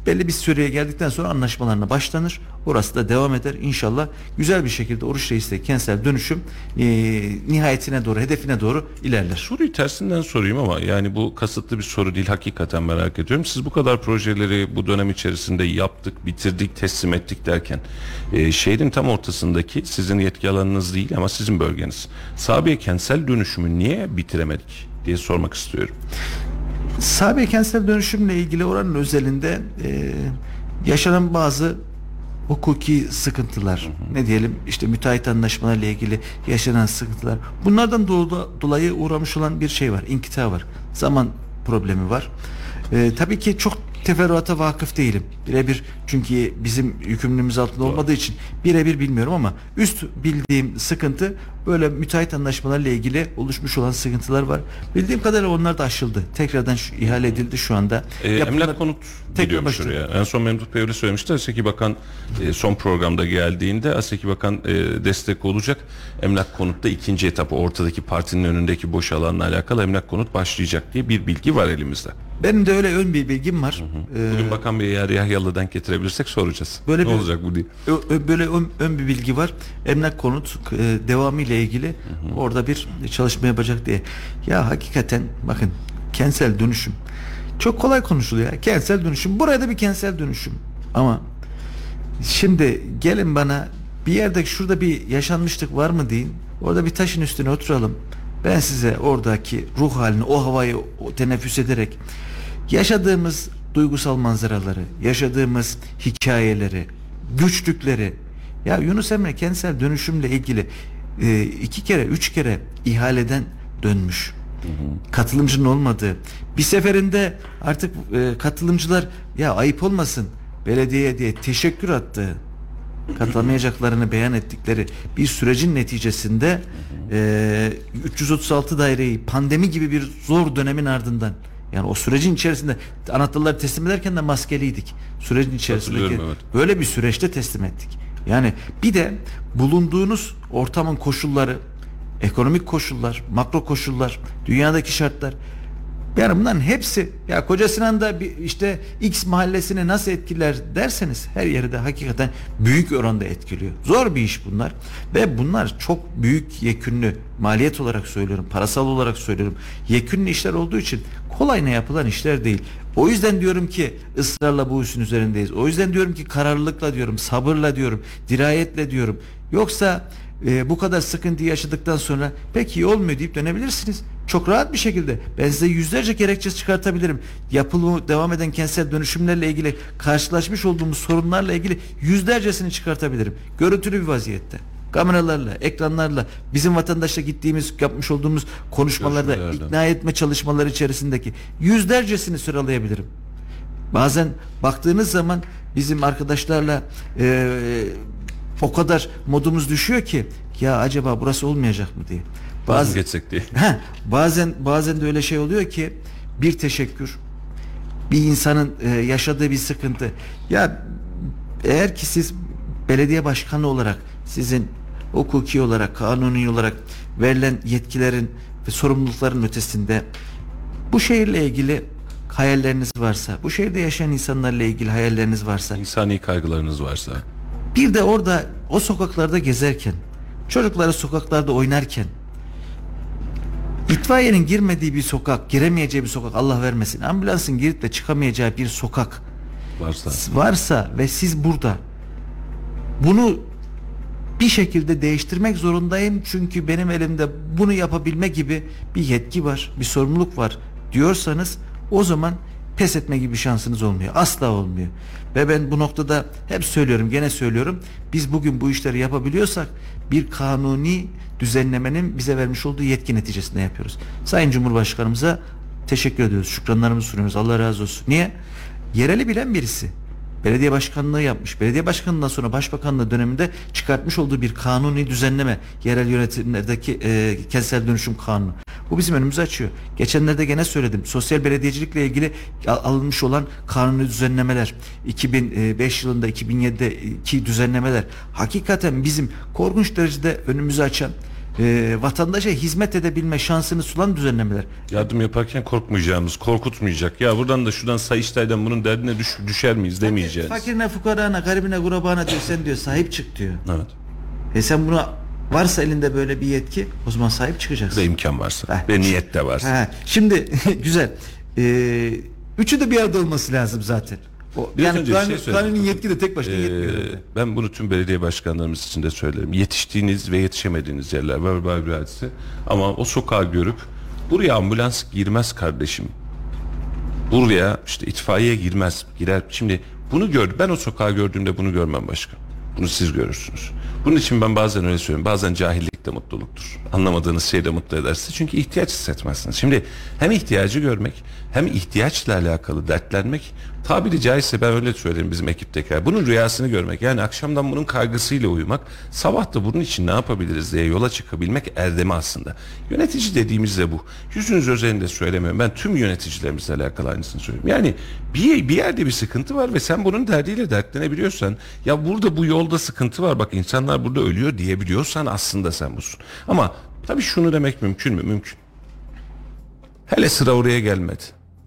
belli bir süreye geldikten sonra anlaşmalarına başlanır. Orası da devam eder. İnşallah güzel bir şekilde Oruç Reis'te kentsel dönüşüm e, nihayetine doğru, hedefine doğru ilerler. Soruyu tersinden sorayım ama yani bu kasıtlı bir soru değil hakikaten merak ediyorum. Siz bu kadar projeleri bu dönem içerisinde yaptık, bitirdik, teslim ettik derken e, şehrin tam ortasındaki sizin yetki alanınız değil ama sizin bölgeniz. Sabiye kentsel dönüşümü niye bitiremedik diye sormak istiyorum. Sahabe kentsel dönüşümle ilgili oranın özelinde e, yaşanan bazı hukuki sıkıntılar ne diyelim işte müteahhit anlaşmalarıyla ilgili yaşanan sıkıntılar. Bunlardan do- dolayı uğramış olan bir şey var inkita var zaman problemi var. E, tabii ki çok teferruata vakıf değilim. Birebir çünkü bizim yükümlülüğümüz altında olmadığı için birebir bilmiyorum ama üst bildiğim sıkıntı böyle müteahhit anlaşmalarıyla ilgili oluşmuş olan sıkıntılar var bildiğim kadarıyla onlar da aşıldı tekrardan şu, ihale edildi şu anda E, emlak konut gidiyormuş oraya. En son Memduh Bey öyle söylemişti. Aseki Bakan e, son programda geldiğinde Aseki Bakan e, destek olacak. Emlak konutta ikinci etapı ortadaki partinin önündeki boş alanla alakalı emlak konut başlayacak diye bir bilgi var elimizde. benim de öyle ön bir bilgim var Ee, Bugün Bakan Bey'i eğer Yahyalı'dan denk getirebilirsek soracağız. Böyle ne bir- olacak bu diye. Böyle ön, ön bir bilgi var. Emlak konut e, devamı ile ilgili orada bir çalışma yapacak diye. Ya hakikaten bakın kentsel dönüşüm çok kolay konuşuluyor. Kentsel dönüşüm. Buraya da bir kentsel dönüşüm. Ama şimdi gelin bana bir yerde şurada bir yaşanmışlık var mı deyin. Orada bir taşın üstüne oturalım. Ben size oradaki ruh halini, o havayı o teneffüs ederek yaşadığımız duygusal manzaraları, yaşadığımız hikayeleri, güçlükleri. Ya Yunus Emre kentsel dönüşümle ilgili e, iki kere, üç kere ihaleden dönmüş. Katılımcının olmadığı. Bir seferinde artık e, katılımcılar ya ayıp olmasın belediyeye diye teşekkür attığı katılamayacaklarını beyan ettikleri bir sürecin neticesinde e, 336 daireyi pandemi gibi bir zor dönemin ardından yani o sürecin içerisinde anahtarları teslim ederken de maskeliydik. Sürecin içerisindeki evet. böyle bir süreçte teslim ettik. Yani bir de bulunduğunuz ortamın koşulları, ekonomik koşullar, makro koşullar, dünyadaki şartlar yani bunların hepsi ya Koca Sinan'da bir işte X mahallesini nasıl etkiler derseniz her yeri de hakikaten büyük oranda etkiliyor. Zor bir iş bunlar ve bunlar çok büyük yekünlü maliyet olarak söylüyorum, parasal olarak söylüyorum. Yekünlü işler olduğu için kolayına yapılan işler değil. O yüzden diyorum ki ısrarla bu işin üzerindeyiz. O yüzden diyorum ki kararlılıkla diyorum, sabırla diyorum, dirayetle diyorum. Yoksa e, bu kadar sıkıntı yaşadıktan sonra pek iyi olmuyor deyip dönebilirsiniz. Çok rahat bir şekilde. Ben size yüzlerce gerekçe çıkartabilirim. Yapılı devam eden kentsel dönüşümlerle ilgili karşılaşmış olduğumuz sorunlarla ilgili yüzlercesini çıkartabilirim. Görüntülü bir vaziyette. Kameralarla, ekranlarla, bizim vatandaşla gittiğimiz, yapmış olduğumuz konuşmalarda ikna etme çalışmaları içerisindeki yüzlercesini sıralayabilirim. Bazen baktığınız zaman bizim arkadaşlarla e, o kadar modumuz düşüyor ki ya acaba burası olmayacak mı diye. Bazı geçsek diye. Heh, bazen bazen de öyle şey oluyor ki bir teşekkür bir insanın e, yaşadığı bir sıkıntı. Ya eğer ki siz belediye başkanı olarak sizin hukuki olarak kanuni olarak verilen yetkilerin ve sorumlulukların ötesinde bu şehirle ilgili hayalleriniz varsa, bu şehirde yaşayan insanlarla ilgili hayalleriniz varsa, İnsani kaygılarınız varsa. Bir de orada o sokaklarda gezerken, çocukları sokaklarda oynarken, itfaiyenin girmediği bir sokak, giremeyeceği bir sokak Allah vermesin. Ambulansın girip de çıkamayacağı bir sokak Varsa. varsa ve siz burada bunu bir şekilde değiştirmek zorundayım çünkü benim elimde bunu yapabilme gibi bir yetki var, bir sorumluluk var diyorsanız o zaman pes etme gibi şansınız olmuyor. Asla olmuyor. Ve ben bu noktada hep söylüyorum, gene söylüyorum. Biz bugün bu işleri yapabiliyorsak bir kanuni düzenlemenin bize vermiş olduğu yetki neticesinde yapıyoruz. Sayın Cumhurbaşkanımıza teşekkür ediyoruz. Şükranlarımızı sunuyoruz. Allah razı olsun. Niye? Yereli bilen birisi belediye başkanlığı yapmış. Belediye başkanlığından sonra başbakanlığı döneminde çıkartmış olduğu bir kanuni düzenleme yerel yönetimlerdeki e, kentsel dönüşüm kanunu. Bu bizim önümüzü açıyor. Geçenlerde gene söyledim. Sosyal belediyecilikle ilgili al- alınmış olan kanuni düzenlemeler 2005 yılında 2007'deki düzenlemeler hakikaten bizim korkunç derecede önümüzü açan e, vatandaşa hizmet edebilme şansını sunan düzenlemeler. Yardım yaparken korkmayacağımız, korkutmayacak. Ya buradan da şuradan Sayıştay'dan bunun derdine düş, düşer miyiz demeyeceğiz. Fakirine, fukarana, garibine, kurabana diyor sen diyor sahip çık diyor. Evet. E sen buna varsa elinde böyle bir yetki o zaman sahip çıkacaksın. Ve imkan varsa. Heh. Ve niyet de varsa. Ha, şimdi güzel. Ee, üçü de bir arada olması lazım zaten. O, Biraz yani kanun- şey kanunun yetki de tek başına Ee, yetmiyor. ben bunu tüm belediye başkanlarımız için de söylerim. Yetiştiğiniz ve yetişemediğiniz yerler var var bir hadise. Ama o sokağı görüp buraya ambulans girmez kardeşim Buraya işte itfaiye girmez. Girer. Şimdi bunu gör. Ben o sokağı gördüğümde bunu görmem başka. Bunu siz görürsünüz. Bunun için ben bazen öyle söylüyorum. Bazen cahillik de mutluluktur. Anlamadığınız şey de mutlu eder sizi. Çünkü ihtiyaç hissetmezsiniz. Şimdi hem ihtiyacı görmek hem ihtiyaçla alakalı dertlenmek tabiri caizse ben öyle söyleyeyim bizim ekipteki. Bunun rüyasını görmek yani akşamdan bunun kaygısıyla uyumak sabah da bunun için ne yapabiliriz diye yola çıkabilmek erdemi aslında. Yönetici dediğimiz de bu. Yüzünüz özelinde söylemiyorum. Ben tüm yöneticilerimizle alakalı aynısını söylüyorum. Yani bir, bir yerde bir sıkıntı var ve sen bunun derdiyle dertlenebiliyorsan ya burada bu yolda sıkıntı var bak insanlar burada ölüyor diyebiliyorsan aslında sen busun. Ama tabii şunu demek mümkün mü? Mümkün. Hele sıra oraya gelmedi.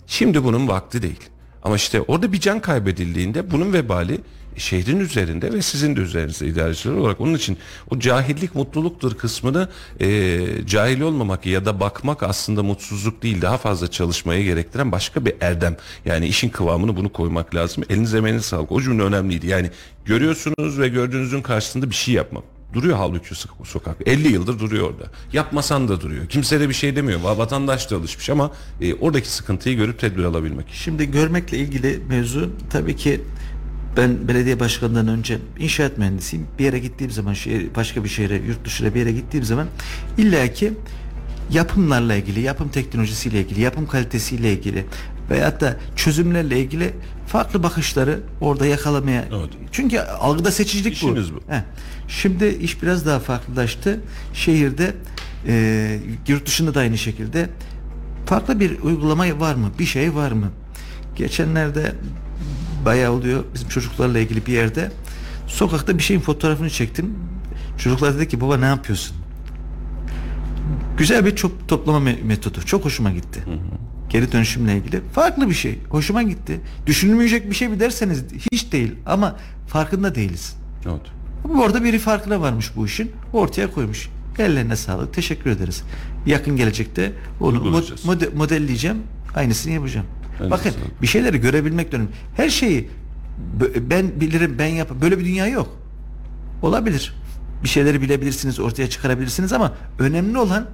Şimdi bunun vakti değil. Ama işte orada bir can kaybedildiğinde bunun vebali şehrin üzerinde ve sizin de üzerinizde idareciler olarak onun için o cahillik mutluluktur kısmını e, cahil olmamak ya da bakmak aslında mutsuzluk değil daha fazla çalışmayı gerektiren başka bir erdem. Yani işin kıvamını bunu koymak lazım. Elinize emeğinize sağlık. O cümle önemliydi. Yani görüyorsunuz ve gördüğünüzün karşısında bir şey yapmak. Duruyor so- sokak. 50 yıldır duruyor orada. Yapmasan da duruyor. Kimse de bir şey demiyor. Va- Vatandaş da alışmış ama e, oradaki sıkıntıyı görüp tedbir alabilmek. Şimdi görmekle ilgili mevzu tabii ki ben belediye başkanından önce inşaat mühendisiyim. Bir yere gittiğim zaman şehir, başka bir şehre, yurt dışına bir yere gittiğim zaman illaki yapımlarla ilgili, yapım teknolojisiyle ilgili, yapım kalitesiyle ilgili veyahut da çözümlerle ilgili farklı bakışları orada yakalamaya. Evet. Çünkü algıda seçicilik İşiniz bu. Heh. Şimdi iş biraz daha farklılaştı. Şehirde e, yurt dışında da aynı şekilde farklı bir uygulama var mı? Bir şey var mı? Geçenlerde bayağı oluyor bizim çocuklarla ilgili bir yerde sokakta bir şeyin fotoğrafını çektim. Çocuklar dedi ki baba ne yapıyorsun? Güzel bir çok toplama me- metodu. Çok hoşuma gitti. Geri dönüşümle ilgili. Farklı bir şey. Hoşuma gitti. Düşünülmeyecek bir şey mi derseniz hiç değil ama farkında değiliz. Evet. Ama orada biri farkına varmış bu işin. Ortaya koymuş. Ellerine sağlık. Teşekkür ederiz. Yakın gelecekte onu mod- mode- modelleyeceğim. Aynısını yapacağım. Elinize Bakın sağlık. bir şeyleri görebilmek önemli. Her şeyi ben bilirim ben yap. Böyle bir dünya yok. Olabilir. Bir şeyleri bilebilirsiniz, ortaya çıkarabilirsiniz ama önemli olan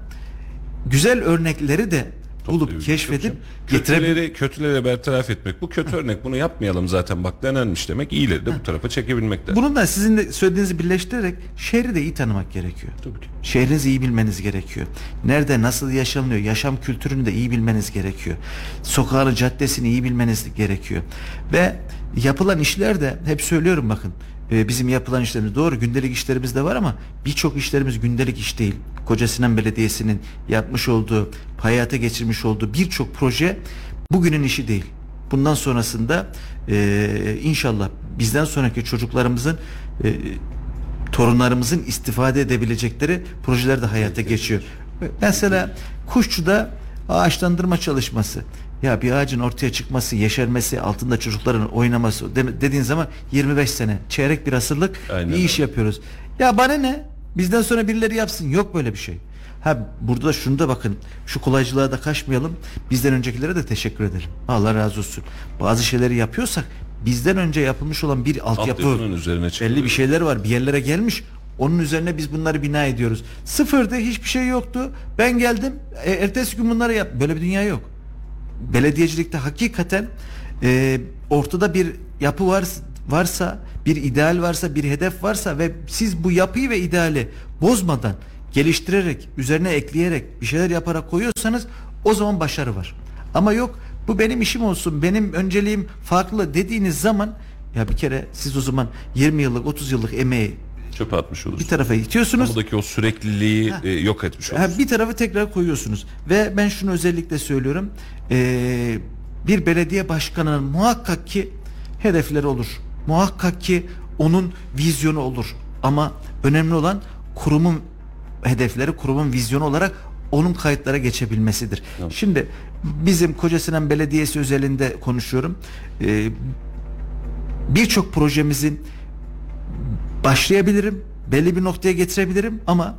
güzel örnekleri de bulup keşfedip getirebilmek. kötüleri bertaraf etmek. Bu kötü örnek bunu yapmayalım zaten bak denenmiş demek. İyileri de bu tarafa çekebilmek de. Bunun da sizin de söylediğinizi birleştirerek şehri de iyi tanımak gerekiyor. Tabii ki. Şehrinizi iyi bilmeniz gerekiyor. Nerede nasıl yaşanıyor, yaşam kültürünü de iyi bilmeniz gerekiyor. Sokağını, caddesini iyi bilmeniz gerekiyor. Ve yapılan işler de hep söylüyorum bakın. E, Bizim yapılan işlerimiz doğru gündelik işlerimiz de var ama birçok işlerimiz gündelik iş değil. Koca Sinan Belediyesi'nin yapmış olduğu, hayata geçirmiş olduğu birçok proje bugünün işi değil. Bundan sonrasında e, inşallah bizden sonraki çocuklarımızın e, torunlarımızın istifade edebilecekleri projeler de hayata geçiyor. Mesela Kuşçu'da ağaçlandırma çalışması. Ya bir ağacın ortaya çıkması, yeşermesi, altında çocukların oynaması de- dediğin zaman 25 sene, çeyrek bir asırlık Aynen bir iş yapıyoruz. Ya bana ne? Bizden sonra birileri yapsın. Yok böyle bir şey. Ha burada da şunu da bakın. Şu kolaycılığa da kaçmayalım. Bizden öncekilere de teşekkür ederim. Allah razı olsun. Bazı şeyleri yapıyorsak bizden önce yapılmış olan bir altyapı Altyapının üzerine belli bir şeyler var. Bir yerlere gelmiş. Onun üzerine biz bunları bina ediyoruz. Sıfırdı, hiçbir şey yoktu. Ben geldim, e, ertesi gün bunları yap. Böyle bir dünya yok. Belediyecilikte hakikaten e, ortada bir yapı var, varsa, bir ideal varsa, bir hedef varsa ve siz bu yapıyı ve ideali bozmadan, geliştirerek, üzerine ekleyerek, bir şeyler yaparak koyuyorsanız o zaman başarı var. Ama yok bu benim işim olsun, benim önceliğim farklı dediğiniz zaman ya bir kere siz o zaman 20 yıllık, 30 yıllık emeği Çöpe atmış bir olursun. tarafa itiyorsunuz. Buradaki o sürekliliği e, yok etmiş Ha, olursun. bir tarafı tekrar koyuyorsunuz ve ben şunu özellikle söylüyorum Ee, bir belediye başkanının muhakkak ki hedefleri olur muhakkak ki onun vizyonu olur ama önemli olan kurumun hedefleri kurumun vizyonu olarak onun kayıtlara geçebilmesidir. Evet. Şimdi bizim Kocasinan Belediyesi özelinde konuşuyorum. Ee, Birçok projemizin başlayabilirim. Belli bir noktaya getirebilirim ama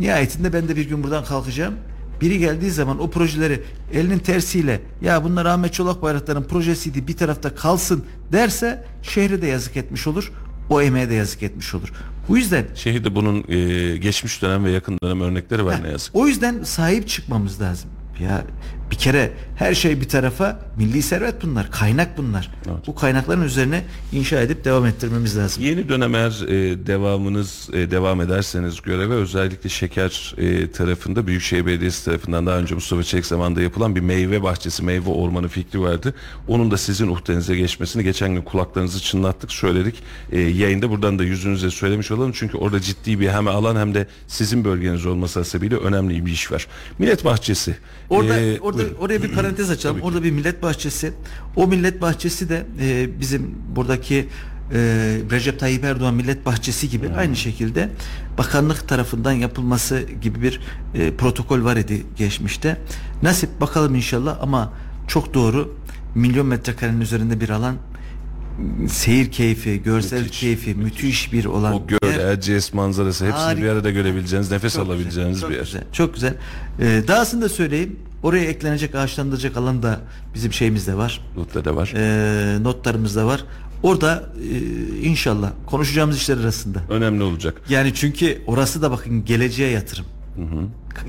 nihayetinde ben de bir gün buradan kalkacağım. Biri geldiği zaman o projeleri elinin tersiyle ya bunlar Ahmet Çolak Bayraktar'ın projesiydi bir tarafta kalsın derse şehre de yazık etmiş olur. O emeğe de yazık etmiş olur. Bu yüzden Şehirde bunun e, geçmiş dönem ve yakın dönem örnekleri var ne yazık. o yüzden sahip çıkmamız lazım. Ya bir kere her şey bir tarafa milli servet bunlar. Kaynak bunlar. Bu kaynakların üzerine inşa edip devam ettirmemiz lazım. Yeni dönem eğer e, devamınız e, devam ederseniz göreve özellikle şeker e, tarafında Büyükşehir Belediyesi tarafından daha önce Mustafa Çelik zamanında yapılan bir meyve bahçesi, meyve ormanı fikri vardı. Onun da sizin uhdenize geçmesini geçen gün kulaklarınızı çınlattık, söyledik. E, yayında buradan da yüzünüze söylemiş olalım. Çünkü orada ciddi bir hem alan hem de sizin bölgeniz olması hasebiyle önemli bir iş var. Millet Bahçesi. Orada E, orada buyurun. oraya bir parantez açalım. Orada bir millet bahçesi. O millet bahçesi de e, bizim buradaki e, Recep Tayyip Erdoğan millet bahçesi gibi aynı şekilde bakanlık tarafından yapılması gibi bir e, protokol var idi geçmişte. Nasip bakalım inşallah ama çok doğru milyon metrekarenin üzerinde bir alan seyir keyfi, görsel Müthiş, keyfi müthiş bir olan o göl, yer. Erciyes manzarası hepsini Harika. bir arada görebileceğiniz, nefes Çok alabileceğiniz güzel, bir çok yer. Güzel, çok güzel. Ee, dahasını da söyleyeyim. Oraya eklenecek ağaçlandıracak alan da bizim şeyimizde var. Lut'ta da var. Ee, notlarımızda var. Orada e, inşallah konuşacağımız işler arasında. Önemli olacak. Yani çünkü orası da bakın geleceğe yatırım.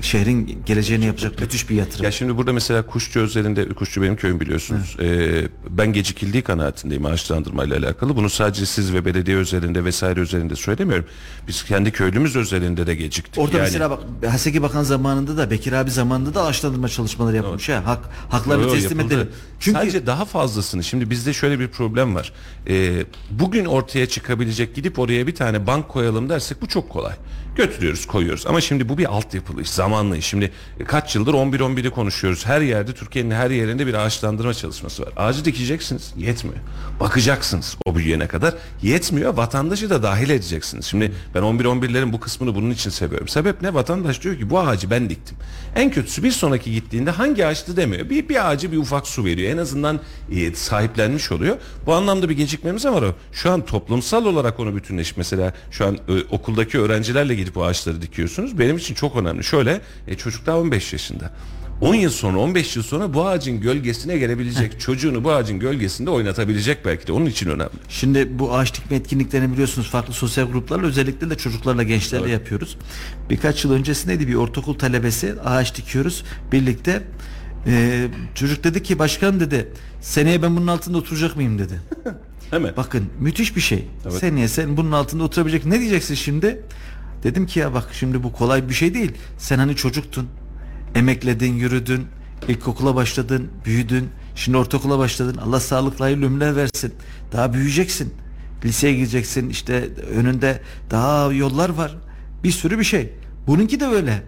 Şehrin geleceğini yapacak müthiş bir yatırım. Ya şimdi burada mesela Kuşçu özelinde, Kuşçu benim köyüm biliyorsunuz. Ee, ben gecikildiği kanaatindeyim ağaçlandırma ile alakalı. Bunu sadece siz ve belediye özelinde vesaire özelinde söylemiyorum. Biz kendi köylümüz özelinde de geciktik. Orada Yani- mesela bak Haseki Bakan zamanında da Bekir abi zamanında da ağaçlandırma çalışmaları yapılmış. Ha. Hak, haklarını Yo, yo, teslim edelim. Çünkü Sadece daha fazlasını. Şimdi bizde şöyle bir problem var. Ee, bugün ortaya çıkabilecek gidip oraya bir tane bank koyalım dersek bu çok kolay. Götürüyoruz koyuyoruz. Ama şimdi bu bir altyapılı iş, zamanlı. Şimdi kaç yıldır 11-11'i konuşuyoruz. Her yerde Türkiye'nin her yerinde bir ağaçlandırma çalışması var. Ağacı dikeceksiniz. Yetmiyor. Bakacaksınız o büyüyene kadar. Yetmiyor. Vatandaşı da dahil edeceksiniz. Şimdi ben 11-11'lerin bu kısmını bunun için seviyorum. Sebep ne? Vatandaş diyor ki bu ağacı ben diktim. En kötüsü bir sonraki gittiğinde hangi ağaçtı demiyor. Bir, bir ağacı bir ufak su veriyor. En azından e, sahiplenmiş oluyor. Bu anlamda bir gecikmemiz var. Şu an toplumsal olarak onu bütünleş. Mesela şu an e, okuldaki öğrencilerle gidip o ağaçları dikiyorsunuz. Benim için çok önemli. Şöyle e, çocuk daha 15 yaşında. 10 yıl sonra 15 yıl sonra bu ağacın gölgesine gelebilecek çocuğunu bu ağacın gölgesinde oynatabilecek belki de onun için önemli. Şimdi bu ağaç dikme etkinliklerini biliyorsunuz farklı sosyal gruplarla özellikle de çocuklarla gençlerle yapıyoruz. Birkaç yıl öncesindeydi bir ortaokul talebesi ağaç dikiyoruz birlikte. Ee, çocuk dedi ki başkan dedi seneye ben bunun altında oturacak mıyım dedi. Hemen. Bakın müthiş bir şey. Evet. Seneye sen bunun altında oturabilecek. Ne diyeceksin şimdi? Dedim ki ya bak şimdi bu kolay bir şey değil. Sen hani çocuktun. Emekledin, yürüdün. ilkokula başladın, büyüdün. Şimdi ortaokula başladın. Allah sağlıklı hayırlı ömürler versin. Daha büyüyeceksin. Liseye gideceksin. İşte önünde daha yollar var. Bir sürü bir şey. Bununki de öyle.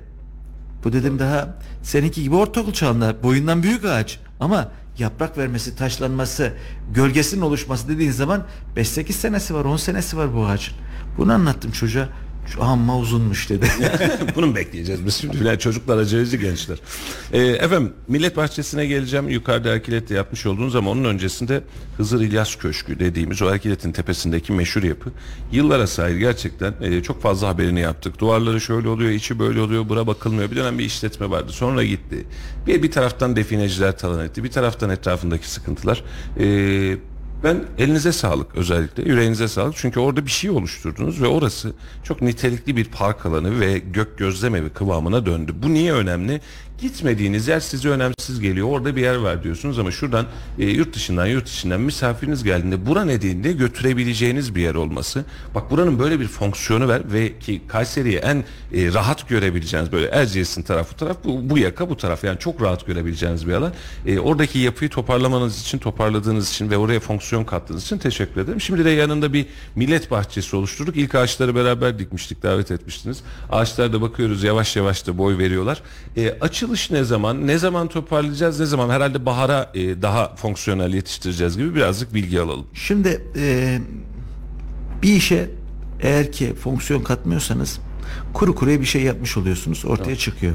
Bu dedim daha seninki gibi ortaokul çağında boyundan büyük ağaç ama yaprak vermesi, taşlanması, gölgesinin oluşması dediğin zaman 5-8 senesi var, 10 senesi var bu ağacın. Bunu anlattım çocuğa. Şu amma uzunmuş dedi. Bunu mu bekleyeceğiz biz şimdi? Yani çocuklar aceleci gençler. Ee, efendim Millet Bahçesi'ne geleceğim. Yukarıda Erkilet'te yapmış olduğunuz ama onun öncesinde Hızır İlyas Köşkü dediğimiz o Erkilet'in tepesindeki meşhur yapı. Yıllara sahip gerçekten e, çok fazla haberini yaptık. Duvarları şöyle oluyor, içi böyle oluyor, bura bakılmıyor. Bir dönem bir işletme vardı. Sonra gitti. Bir, bir taraftan defineciler talan etti. Bir taraftan etrafındaki sıkıntılar. Ee, ben elinize sağlık özellikle yüreğinize sağlık çünkü orada bir şey oluşturdunuz ve orası çok nitelikli bir park alanı ve gök gözlem evi kıvamına döndü. Bu niye önemli? Gitmediğiniz yer size önemsiz geliyor. Orada bir yer var diyorsunuz ama şuradan e, yurt dışından yurt içinden misafiriniz geldiğinde bura dediğinde götürebileceğiniz bir yer olması. Bak buranın böyle bir fonksiyonu var ve ki Kayseri'yi en e, rahat görebileceğiniz böyle Erciyes'in tarafı taraf bu, bu yaka bu taraf yani çok rahat görebileceğiniz bir alan. E, oradaki yapıyı toparlamanız için toparladığınız için ve oraya fonksiyon kattığınız için teşekkür ederim. Şimdi de yanında bir millet bahçesi oluşturduk. İlk ağaçları beraber dikmiştik davet etmiştiniz. Ağaçlarda bakıyoruz yavaş yavaş da boy veriyorlar. E, açılış ne zaman? Ne zaman toparlayacağız? Ne zaman? Herhalde bahara e, daha fonksiyonel yetiştireceğiz gibi birazcık bilgi alalım. Şimdi e, bir işe eğer ki fonksiyon katmıyorsanız kuru kuruya bir şey yapmış oluyorsunuz ortaya çıkıyor.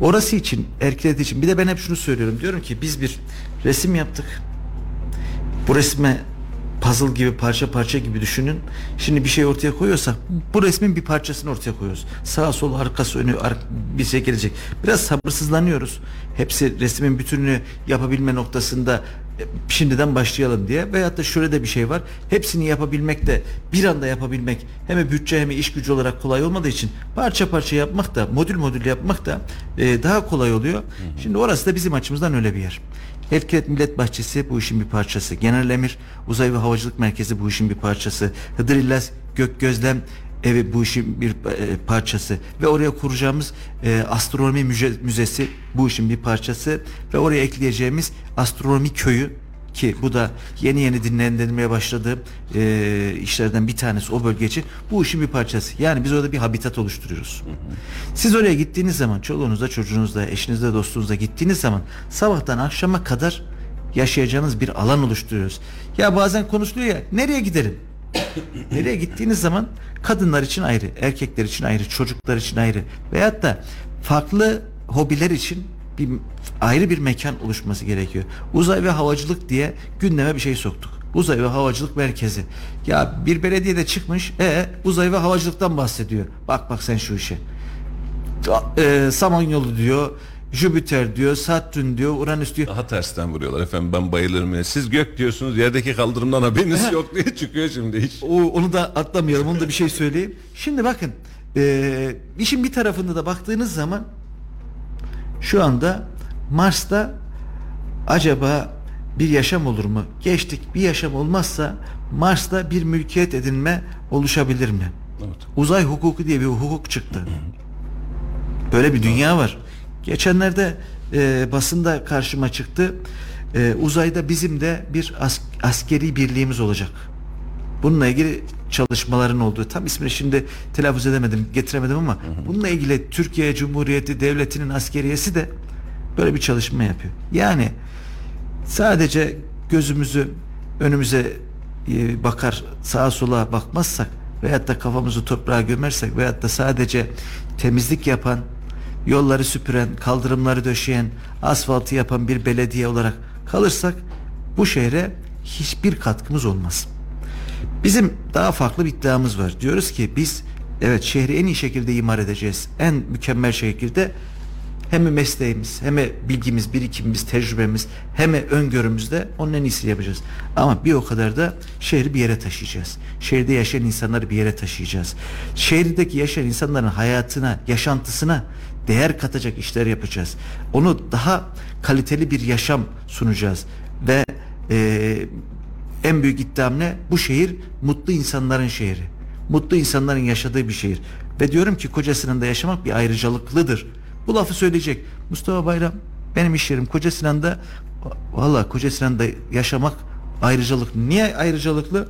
Orası için erkilet için bir de ben hep şunu söylüyorum diyorum ki biz bir resim yaptık. Bu resme puzzle gibi parça parça gibi düşünün. Şimdi bir şey ortaya koyuyorsak bu resmin bir parçasını ortaya koyuyoruz. Sağ sol arkası önü ar- bir şey gelecek. Biraz sabırsızlanıyoruz. Hepsi resmin bütününü yapabilme noktasında şimdiden başlayalım diye veyahut da şöyle de bir şey var. Hepsini yapabilmek de bir anda yapabilmek hem bütçe hem iş gücü olarak kolay olmadığı için parça parça yapmak da modül modül yapmak da e, daha kolay oluyor. Şimdi orası da bizim açımızdan öyle bir yer. Hevkiret Millet Bahçesi bu işin bir parçası. Genel Emir Uzay ve Havacılık Merkezi bu işin bir parçası. Hıdır İllas Gök Gözlem evi bu işin bir e, parçası ve oraya kuracağımız e, astronomi müze- müzesi bu işin bir parçası ve oraya ekleyeceğimiz astronomi köyü ki bu da yeni yeni dinlendirilmeye başladığı e, işlerden bir tanesi o bölge için bu işin bir parçası. Yani biz orada bir habitat oluşturuyoruz. Siz oraya gittiğiniz zaman çoluğunuzla çocuğunuzla eşinizle dostunuzla gittiğiniz zaman sabahtan akşama kadar yaşayacağınız bir alan oluşturuyoruz. Ya bazen konuşuluyor ya nereye gidelim? Nereye gittiğiniz zaman kadınlar için ayrı, erkekler için ayrı, çocuklar için ayrı veyahut da farklı hobiler için bir ayrı bir mekan oluşması gerekiyor. Uzay ve havacılık diye gündeme bir şey soktuk. Uzay ve havacılık merkezi. Ya bir belediyede çıkmış, e uzay ve havacılıktan bahsediyor. Bak bak sen şu işe. E, Samanyolu diyor, Jüpiter diyor, Satürn diyor, Uranüs diyor. Daha tersten vuruyorlar efendim ben bayılırım ya. Siz gök diyorsunuz yerdeki kaldırımdan haberiniz yok diye çıkıyor şimdi hiç. O, onu da atlamayalım. Onu da bir şey söyleyeyim. Şimdi bakın. E, işin bir tarafında da baktığınız zaman şu anda Mars'ta acaba bir yaşam olur mu? Geçtik bir yaşam olmazsa Mars'ta bir mülkiyet edinme oluşabilir mi? Evet. Uzay hukuku diye bir hukuk çıktı. Böyle bir dünya var. Geçenlerde e, basında karşıma çıktı. E, uzayda bizim de bir as- askeri birliğimiz olacak. Bununla ilgili çalışmaların olduğu tam ismini şimdi telaffuz edemedim, getiremedim ama bununla ilgili Türkiye Cumhuriyeti Devleti'nin askeriyesi de böyle bir çalışma yapıyor. Yani sadece gözümüzü önümüze e, bakar sağa sola bakmazsak veyahut da kafamızı toprağa gömersek veyahut da sadece temizlik yapan yolları süpüren kaldırımları döşeyen asfaltı yapan bir belediye olarak kalırsak bu şehre hiçbir katkımız olmaz. Bizim daha farklı bir iddiamız var. Diyoruz ki biz evet şehri en iyi şekilde imar edeceğiz. En mükemmel şekilde hem mesleğimiz, hem bilgimiz, birikimimiz, tecrübemiz, hem öngörümüzde onun en iyisini yapacağız. Ama bir o kadar da şehri bir yere taşıyacağız. Şehirde yaşayan insanları bir yere taşıyacağız. Şehirdeki yaşayan insanların hayatına, yaşantısına değer katacak işler yapacağız. Onu daha kaliteli bir yaşam sunacağız ve eee en büyük iddiam ne? Bu şehir mutlu insanların şehri. Mutlu insanların yaşadığı bir şehir. Ve diyorum ki Kocasinan'da yaşamak bir ayrıcalıklıdır. Bu lafı söyleyecek. Mustafa Bayram benim iş yerim Kocasinan'da valla Kocasinan'da yaşamak ayrıcalık. Niye ayrıcalıklı?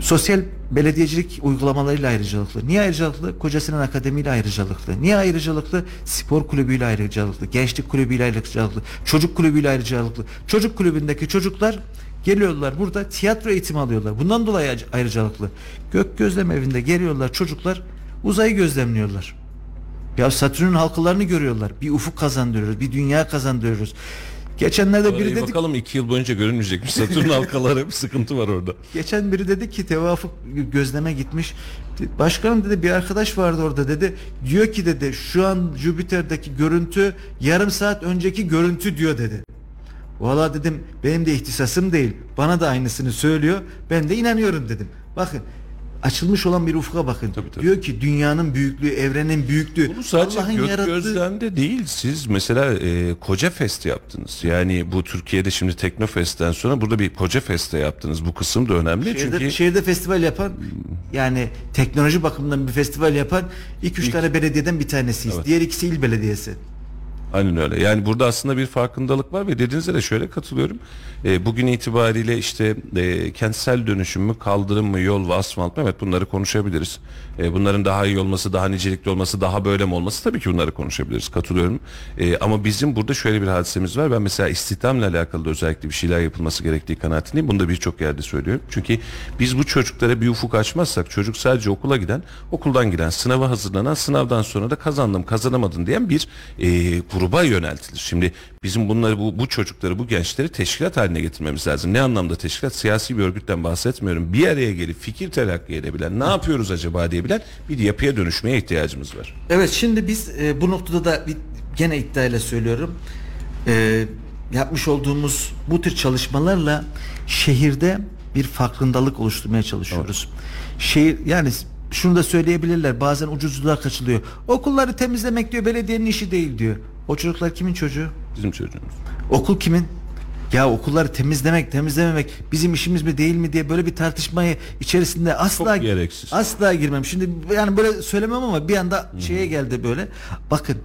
Sosyal belediyecilik uygulamalarıyla ayrıcalıklı. Niye ayrıcalıklı? Kocasinan Akademi ile ayrıcalıklı. Niye ayrıcalıklı? Spor kulübüyle ayrıcalıklı. Gençlik kulübüyle ayrıcalıklı. Çocuk kulübüyle ayrıcalıklı. Çocuk kulübündeki çocuklar geliyorlar burada tiyatro eğitimi alıyorlar. Bundan dolayı ayrıcalıklı. Gök gözlem evinde geliyorlar çocuklar uzayı gözlemliyorlar. Ya Satürn'ün halkalarını görüyorlar. Bir ufuk kazandırıyoruz. Bir dünya kazandırıyoruz. Geçenlerde biri dedi bakalım iki yıl boyunca görünmeyecekmiş. Satürn halkaları bir sıkıntı var orada. Geçen biri dedi ki tevafuk gözleme gitmiş. Başkanım dedi bir arkadaş vardı orada dedi. Diyor ki dedi şu an Jüpiter'deki görüntü yarım saat önceki görüntü diyor dedi. Valla dedim benim de ihtisasım değil. Bana da aynısını söylüyor. Ben de inanıyorum dedim. Bakın açılmış olan bir ufka bakın. Tabii, tabii. Diyor ki dünyanın büyüklüğü, evrenin büyüklüğü. Bunu sadece Allah'ın gök yarattığı- gözlemde değil. Siz mesela e, Koca Fest yaptınız. Yani bu Türkiye'de şimdi Teknofest'ten sonra burada bir Koca Fest'te yaptınız. Bu kısım da önemli Şehirde, çünkü şehirde festival yapan yani teknoloji bakımından bir festival yapan 2-3 tane belediyeden bir tanesiyiz. Evet. Diğer ikisi il belediyesi. Aynen öyle. Yani burada aslında bir farkındalık var ve dediğinize de şöyle katılıyorum. E, bugün itibariyle işte e, kentsel dönüşüm mü, kaldırım mı, yol ve asfalt mı? Evet bunları konuşabiliriz. E, bunların daha iyi olması, daha nicelikli olması, daha böyle mi olması tabii ki bunları konuşabiliriz. Katılıyorum. E, ama bizim burada şöyle bir hadisemiz var. Ben mesela istihdamla alakalı da özellikle bir şeyler yapılması gerektiği kanaatindeyim. Bunu da birçok yerde söylüyorum. Çünkü biz bu çocuklara bir ufuk açmazsak çocuk sadece okula giden, okuldan giden, sınava hazırlanan, sınavdan sonra da kazandım, kazanamadın diyen bir e, gruba yöneltilir. Şimdi bizim bunları bu, bu çocukları, bu gençleri teşkilat haline getirmemiz lazım. Ne anlamda teşkilat? Siyasi bir örgütten bahsetmiyorum. Bir araya gelip fikir telakki edebilen, ne yapıyoruz acaba diyebilen bir yapıya dönüşmeye ihtiyacımız var. Evet şimdi biz e, bu noktada da bir, gene iddiayla söylüyorum. E, yapmış olduğumuz bu tür çalışmalarla şehirde bir farkındalık oluşturmaya çalışıyoruz. Şehir yani şunu da söyleyebilirler. Bazen ucuzluğa kaçılıyor. Okulları temizlemek diyor belediyenin işi değil diyor. O çocuklar kimin çocuğu? Bizim çocuğumuz. Okul kimin? Ya okulları temizlemek, temizlememek bizim işimiz mi değil mi diye böyle bir tartışmayı içerisinde asla Çok gereksiz. asla girmem. Şimdi yani böyle söylemem ama bir anda şeye geldi böyle. Bakın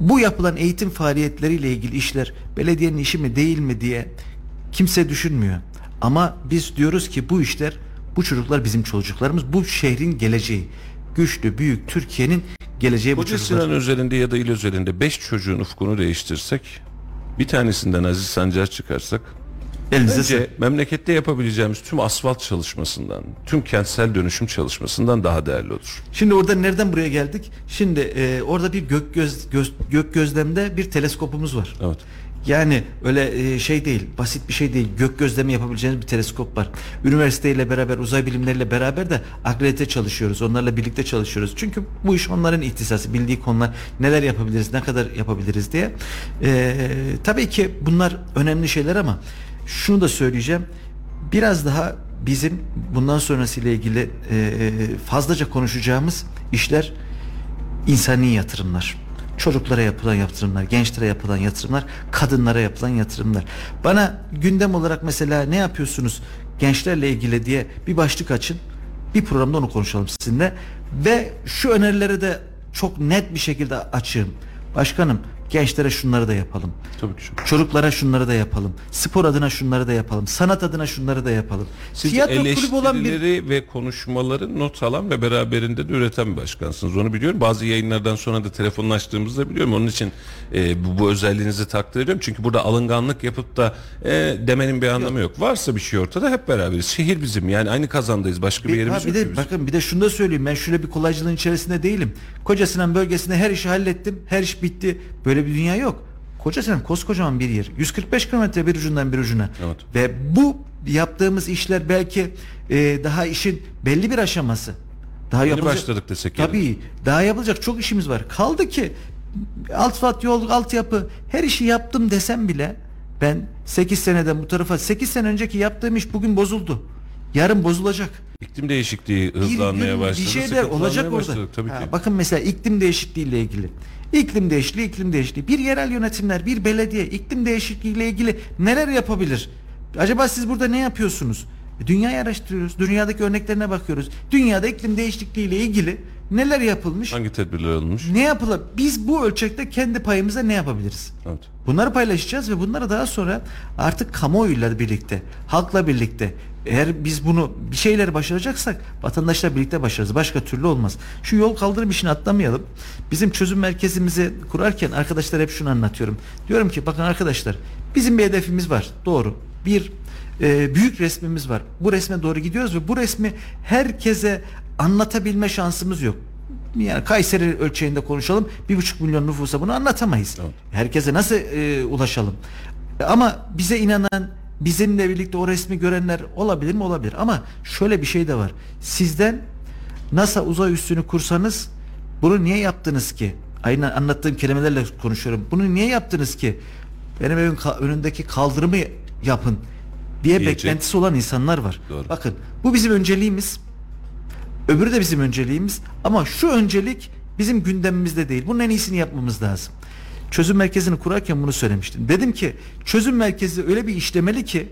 bu yapılan eğitim faaliyetleriyle ilgili işler belediyenin işi mi değil mi diye kimse düşünmüyor. Ama biz diyoruz ki bu işler bu çocuklar bizim çocuklarımız. Bu şehrin geleceği. Güçlü, büyük Türkiye'nin geleceği bu çocuklar. Sinan özelinde ya da il özelinde 5 çocuğun ufkunu değiştirsek bir tanesinden Aziz Sancar çıkarsak Elinize Bence sağlık. memlekette yapabileceğimiz tüm asfalt çalışmasından, tüm kentsel dönüşüm çalışmasından daha değerli olur. Şimdi orada nereden buraya geldik? Şimdi e, orada bir gök göz, göz gök gözlemde bir teleskopumuz var. Evet. Yani öyle e, şey değil, basit bir şey değil. Gök gözlemi yapabileceğiniz bir teleskop var. Üniversiteyle beraber, uzay bilimleriyle beraber de akredite çalışıyoruz. Onlarla birlikte çalışıyoruz. Çünkü bu iş onların ihtisası, bildiği konular. Neler yapabiliriz, ne kadar yapabiliriz diye. E, tabii ki bunlar önemli şeyler ama şunu da söyleyeceğim. Biraz daha bizim bundan sonrasıyla ilgili e, fazlaca konuşacağımız işler insani yatırımlar. Çocuklara yapılan yatırımlar, gençlere yapılan yatırımlar, kadınlara yapılan yatırımlar. Bana gündem olarak mesela ne yapıyorsunuz gençlerle ilgili diye bir başlık açın. Bir programda onu konuşalım sizinle. Ve şu önerileri de çok net bir şekilde açığım. Başkanım gençlere şunları da yapalım. Tabii ki. Çocuklara şunları da yapalım. Spor adına şunları da yapalım. Sanat adına şunları da yapalım. Siz Tiyatro kulübü olan bir eleştirileri ve konuşmaları not alan ve beraberinde de üreten bir başkansınız. Onu biliyorum. Bazı yayınlardan sonra da telefonunu açtığımızda biliyorum. Onun için e, bu, bu özelliğinizi takdir ediyorum. Çünkü burada alınganlık yapıp da e, demenin bir anlamı yok. Varsa bir şey ortada hep beraberiz. Şehir bizim. Yani aynı kazandayız. Başka bir, Bir, yerimiz ha, bir yok. de bakın bir de şunu da söyleyeyim ben şöyle bir kolaycılığın içerisinde değilim. Koca Sinan bölgesinde her işi hallettim. Her iş bitti. Böyle bir dünya yok. Koca Sinan koskocaman bir yer. 145 kilometre bir ucundan bir ucuna. Evet. Ve bu yaptığımız işler belki e, daha işin belli bir aşaması. Daha Yeni yapılacak- başladık desek. Tabii daha yapılacak çok işimiz var. Kaldı ki asfalt yol altyapı her işi yaptım desem bile ben 8 seneden bu tarafa 8 sene önceki yaptığım iş bugün bozuldu. Yarın bozulacak. İklim değişikliği Bir hızlanmaya gün başladı. Bir şeyler olacak orada. başladık Tabii Ha, ki. Bakın mesela iklim değişikliği ile ilgili. İklim değişikliği, iklim değişikliği. Bir yerel yönetimler, bir belediye iklim değişikliği ile ilgili neler yapabilir? Acaba siz burada ne yapıyorsunuz? E, Dünyayı araştırıyoruz. Dünyadaki örneklerine bakıyoruz. Dünyada iklim değişikliği ile ilgili neler yapılmış? Hangi tedbirler alınmış? Ne yapılır? Biz bu ölçekte kendi payımıza ne yapabiliriz? Evet. Bunları paylaşacağız ve bunları daha sonra artık kamuoyuyla birlikte, halkla birlikte eğer biz bunu bir şeyleri başaracaksak vatandaşla birlikte başarırız. Başka türlü olmaz. Şu yol kaldırım işini atlamayalım. Bizim çözüm merkezimizi kurarken arkadaşlar hep şunu anlatıyorum. Diyorum ki bakın arkadaşlar bizim bir hedefimiz var. Doğru. Bir e, büyük resmimiz var. Bu resme doğru gidiyoruz ve bu resmi herkese anlatabilme şansımız yok. Yani Kayseri ölçeğinde konuşalım. Bir buçuk milyon nüfusa bunu anlatamayız. Evet. Herkese nasıl e, ulaşalım? Ama bize inanan, bizimle birlikte o resmi görenler olabilir mi? Olabilir. Ama şöyle bir şey de var. Sizden NASA uzay üssünü kursanız bunu niye yaptınız ki? Aynen anlattığım kelimelerle konuşuyorum. Bunu niye yaptınız ki? Benim evin önündeki kaldırımı yapın diye Diyecek. beklentisi olan insanlar var. Doğru. Bakın bu bizim önceliğimiz. Öbürü de bizim önceliğimiz ama şu öncelik bizim gündemimizde değil. Bunun en iyisini yapmamız lazım. Çözüm merkezini kurarken bunu söylemiştim. Dedim ki çözüm merkezi öyle bir işlemeli ki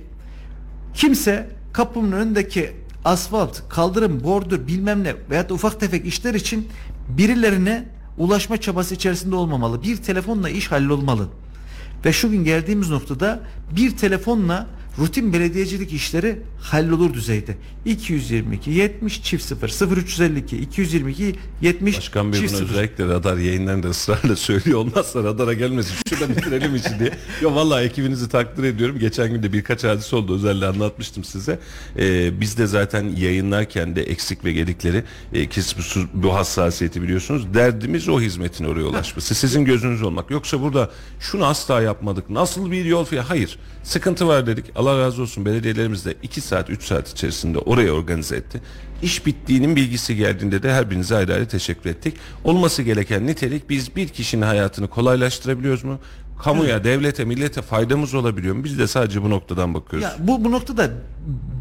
kimse kapımın önündeki asfalt, kaldırım, bordür bilmem ne veyahut ufak tefek işler için birilerine ulaşma çabası içerisinde olmamalı. Bir telefonla iş hallolmalı. Ve şu gün geldiğimiz noktada bir telefonla rutin belediyecilik işleri hallolur düzeyde. 222 70 çift 0 0352 222 70 Başkan Bey çift bunu 0. özellikle radar yayınlarında ısrarla söylüyor. Olmazsa radara gelmesin. Şurada bitirelim için diye. Yo vallahi ekibinizi takdir ediyorum. Geçen gün de birkaç hadise oldu. Özellikle anlatmıştım size. Ee, biz de zaten yayınlarken de eksik ve gedikleri e, ki bu, hassasiyeti biliyorsunuz. Derdimiz o hizmetin oraya ulaşması. Sizin gözünüz olmak. Yoksa burada şunu asla yapmadık. Nasıl bir yol filan. Hayır. Sıkıntı var dedik. Allah razı olsun belediyelerimiz de 2 saat 3 saat içerisinde oraya organize etti. İş bittiğinin bilgisi geldiğinde de her birinize ayrı ayrı teşekkür ettik. Olması gereken nitelik biz bir kişinin hayatını kolaylaştırabiliyoruz mu? Kamuya, devlete, millete faydamız olabiliyor mu? Biz de sadece bu noktadan bakıyoruz. Ya bu bu noktada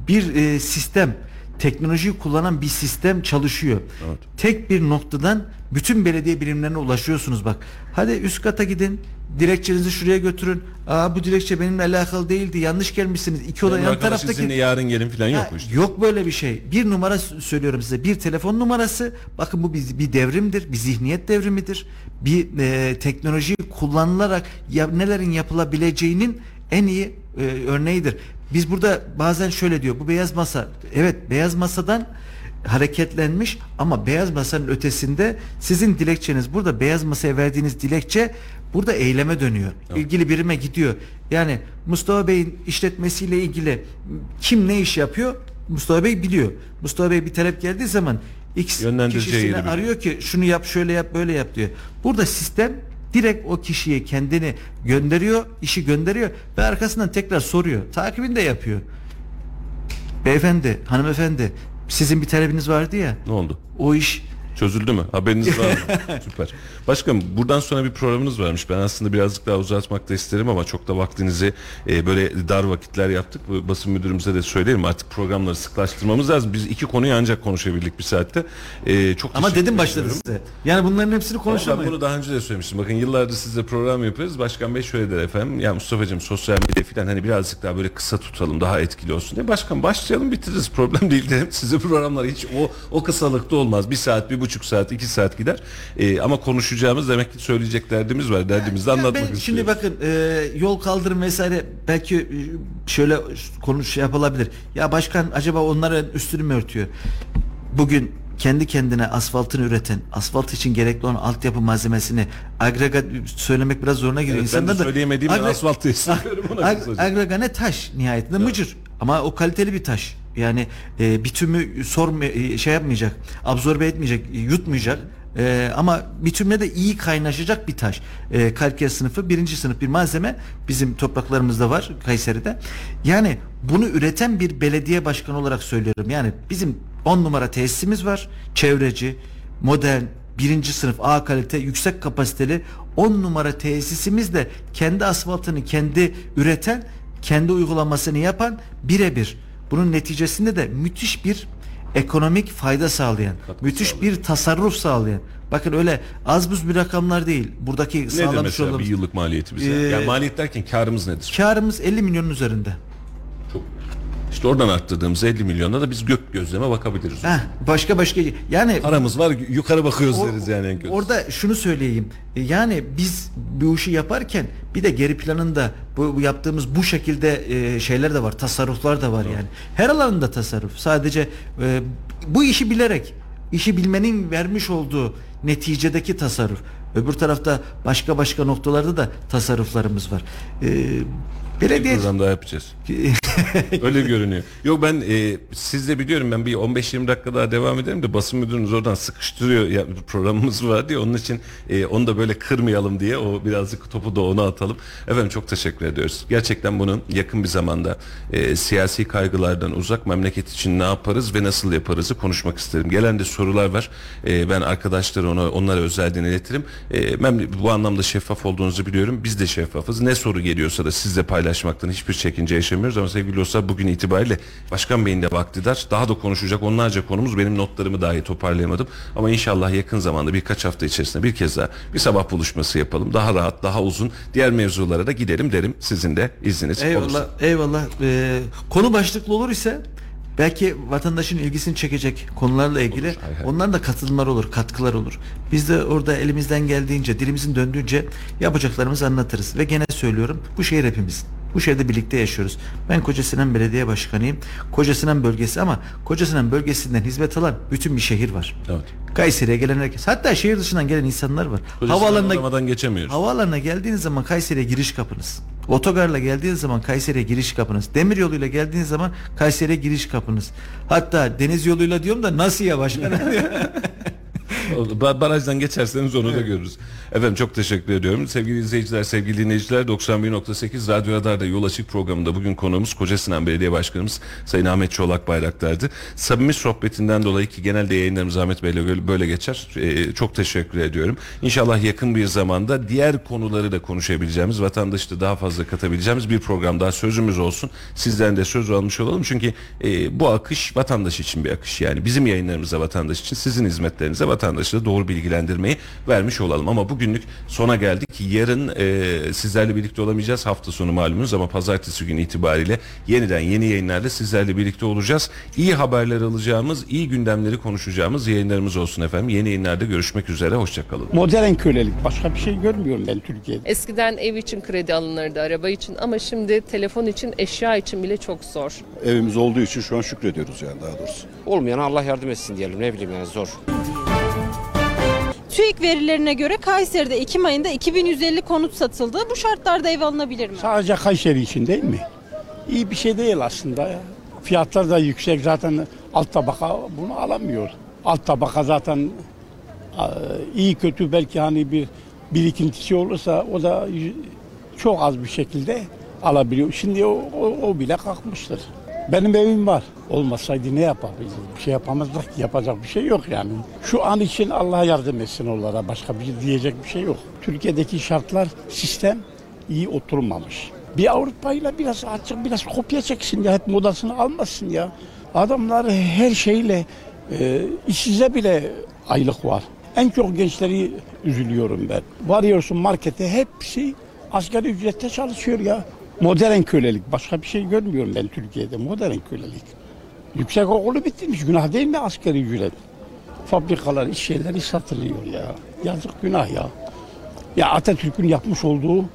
bir e, sistem teknolojiyi kullanan bir sistem çalışıyor. Evet. Tek bir noktadan bütün belediye birimlerine ulaşıyorsunuz bak. Hadi üst kata gidin. Dilekçenizi şuraya götürün. Aa bu dilekçe benimle alakalı değildi. Yanlış gelmişsiniz. İki oda yan taraftaki sizinle yarın gelin falan yok Ha, bu işte. Yok böyle bir şey. Bir numara söylüyorum size. Bir telefon numarası. Bakın bu bir, bir devrimdir. Bir zihniyet devrimidir. Bir e, teknoloji kullanılarak ya, nelerin yapılabileceğinin en iyi e, örneğidir. Biz burada bazen şöyle diyor. Bu beyaz masa. Evet beyaz masadan hareketlenmiş ama beyaz masanın ötesinde sizin dilekçeniz burada beyaz masaya verdiğiniz dilekçe burada eyleme dönüyor. İlgili birime gidiyor. Yani Mustafa Bey'in işletmesiyle ilgili kim ne iş yapıyor? Mustafa Bey biliyor. Mustafa Bey bir talep geldiği zaman X kişisini arıyor ki şunu yap şöyle yap böyle yap diyor. Burada sistem direkt o kişiye kendini gönderiyor, işi gönderiyor ve arkasından tekrar soruyor. Takibini de yapıyor. Beyefendi, hanımefendi sizin bir talebiniz vardı ya. Ne oldu? O iş Çözüldü mü? Haberiniz var mı? Süper. Başkanım buradan sonra bir programınız varmış. Ben aslında birazcık daha uzatmak da isterim ama çok da vaktinizi e, böyle dar vakitler yaptık. Basın müdürümüze de söyleyelim artık programları sıklaştırmamız lazım. Biz iki konuyu ancak konuşabildik bir saatte. E, çok ama dedim başladı size. Yani bunların hepsini Ama ben konuşamayız. bunu daha önce de söylemiştim. Bakın yıllardır sizle program yapıyoruz. Başkan Bey şöyle der efendim. Ya Mustafa'cığım sosyal medya falan hani birazcık daha böyle kısa tutalım daha etkili olsun diye. Başkan başlayalım bitiririz. Problem değil dedim. Size programlar hiç o o kısalıkta olmaz. Bir saat, bir buçuk saat, iki saat gider. Ee, ama konuşacağımız demek ki söyleyecek derdimiz var. Derdimizi de Ya anlatmak ben istiyoruz. şimdi bakın e, yol kaldırım vesaire belki e, şöyle konuş şey yapılabilir. Ya başkan acaba onların üstünü mü örtüyor? Bugün kendi kendine asfaltını üreten, asfalt için gerekli olan altyapı malzemesini agregat söylemek biraz zoruna gidiyor. Evet, ben de İnsanlar söyleyemediğim agre- asfalt tesisi yapıyorum ona Ag- kısaca. agrega ne taş nihayetinde mıcır ama o kaliteli bir taş. Yani e, bitümü sorma e, şey yapmayacak, absorbe etmeyecek, yutmayacak. E, ama bitümle de iyi kaynaşacak bir taş. E, kalker sınıfı birinci sınıf bir malzeme bizim topraklarımızda var Kayseri'de. Yani bunu üreten bir belediye başkanı olarak söylüyorum. Yani bizim 10 numara tesisimiz var. Çevreci, modern, birinci sınıf A kalite yüksek kapasiteli 10 numara tesisimiz de kendi asfaltını kendi üreten kendi uygulamasını yapan birebir. Bunun neticesinde de müthiş bir ekonomik fayda sağlayan, Katkı müthiş sağlayan. bir tasarruf sağlayan. Bakın öyle az buz bir rakamlar değil. Buradaki Nedir sağlamış mesela olduğumuz bir yıllık maliyeti bize? Ee, yani maliyet derken karımız nedir? karımız 50 milyonun üzerinde. İşte oradan arttırdığımız 50 milyonda da biz gök gözleme bakabiliriz. Heh, başka başka yani Paramız var yukarı bakıyoruz O- deriz yani en kötü. Orada şunu söyleyeyim. E, Yani biz bu işi yaparken bir de geri planında bu, bu yaptığımız bu şekilde e, şeyler de var. Tasarruflar da var yani. Her alanında tasarruf. Sadece e, bu işi bilerek işi bilmenin vermiş olduğu neticedeki tasarruf. Öbür tarafta başka başka noktalarda da tasarruflarımız var. E, Bir belediye program daha yapacağız. Öyle görünüyor. Yok ben e, siz de biliyorum ben bir 15-20 dakika daha devam ederim de basın müdürünüz oradan sıkıştırıyor ya programımız var diye onun için e, onu da böyle kırmayalım diye o birazcık topu da ona atalım. Efendim çok teşekkür ediyoruz. Gerçekten bunun yakın bir zamanda e, siyasi kaygılardan uzak memleket için ne yaparız ve nasıl yaparızı konuşmak isterim. Gelen de sorular var. E, ben arkadaşlara ona onlara özelden iletirim. E, memle- bu anlamda şeffaf olduğunuzu biliyorum. Biz de şeffafız. Ne soru geliyorsa da sizle paylaşmaktan hiçbir çekince yaşamıyoruz ama sevgili dostlar bugün itibariyle Başkan Bey'in de vakti dar. Daha da konuşacak onlarca konumuz. Benim notlarımı dahi toparlayamadım. Ama inşallah yakın zamanda birkaç hafta içerisinde bir kez daha bir sabah buluşması yapalım. Daha rahat, daha uzun diğer mevzulara da gidelim derim. Sizin de izniniz Eyvallah, olursa. eyvallah. Ee, konu başlıklı olur ise belki vatandaşın ilgisini çekecek konularla ilgili Olur, hay hay. onların da katılımlar olur, katkılar olur. Biz de orada elimizden geldiğince, dilimizin döndüğünce yapacaklarımızı anlatırız. Ve gene söylüyorum, bu şehir hepimizin. Bu şehirde birlikte yaşıyoruz. Ben Kocasinan Belediye Başkanıyım. Kocasinan bölgesi ama Kocasinan bölgesinden hizmet alan bütün bir şehir var. Evet. Kayseri'ye gelen herkes. Hatta şehir dışından gelen insanlar var. Kocasinan Havaalanına geçemiyoruz. Havaalanına geldiğiniz zaman Kayseri'ye giriş kapınız. Otogarla geldiğiniz zaman Kayseri'ye giriş kapınız. Demir yoluyla geldiğiniz zaman Kayseri'ye giriş kapınız. Hatta deniz yoluyla diyorum da nasıl ya başkanım? Ba- Barajdan geçerseniz onu da görürüz. Efendim çok teşekkür ediyorum. Sevgili izleyiciler, sevgili dinleyiciler 91.8 Radyo Radar'da Yol Açık programında bugün konuğumuz Koca Sinan Belediye Başkanımız Sayın Ahmet Çolak Bayraktar'dı. Samimi sohbetinden dolayı ki genelde yayınlarımız Ahmet Bey'le böyle- geçer. Ee, çok teşekkür ediyorum. İnşallah yakın bir zamanda diğer konuları da konuşabileceğimiz, vatandaşı da daha fazla katabileceğimiz bir program daha sözümüz olsun. Sizden de söz almış olalım. Çünkü e, bu akış vatandaş için bir akış. Yani bizim yayınlarımıza vatandaş için, sizin hizmetlerinize vatandaşı da doğru bilgilendirmeyi vermiş olalım. Ama bugünlük sona geldik. Yarın e, sizlerle birlikte olamayacağız. Hafta sonu malumunuz ama pazartesi günü itibariyle yeniden yeni yayınlarla sizlerle birlikte olacağız. İyi haberler alacağımız, iyi gündemleri konuşacağımız yayınlarımız olsun efendim. Yeni yayınlarda görüşmek üzere. Hoşçakalın. Modern kölelik. Başka bir şey görmüyorum ben Türkiye'de. Eskiden ev için kredi alınırdı, araba için ama şimdi telefon için, eşya için bile çok zor. evimiz olduğu için şu an şükrediyoruz yani daha doğrusu. Olmayan Allah yardım etsin diyelim ne bileyim yani zor. TÜİK verilerine göre Kayseri'de Ekim ayında 2150 konut satıldı. Bu şartlarda ev alınabilir mi? Sadece Kayseri için değil mi? İyi bir şey değil aslında ya. Fiyatlar da yüksek zaten alt tabaka bunu alamıyor. Alt tabaka zaten e, iyi kötü belki hani bir birikintisi olursa o da çok az bir şekilde alabiliyor. Şimdi o, o, o bile kalkmıştır. Benim evim var. Olmasaydı ne yapabiliriz? Bir şey yapamazdık. Yapacak bir şey yok yani. Şu an için Allah yardım etsin onlara. Başka bir diyecek bir şey yok. Türkiye'deki şartlar, sistem iyi oturmamış. Bir Avrupa'yla biraz artık biraz kopya çeksin ya. Hep modasını almasın ya. Adamlar her şeyle e, işsize bile aylık var. En çok gençleri üzülüyorum ben. Varıyorsun markete hepsi asgari ücrette çalışıyor ya. Modern kölelik. Başka bir şey görmüyorum ben Türkiye'de. Modern kölelik. Yüksek okulu bitirmiş. Günah değil mi asgari ücret? Fabrikalar, iş yerleri satılıyor ya. Yazık günah ya. Ya Atatürk'ün yapmış olduğu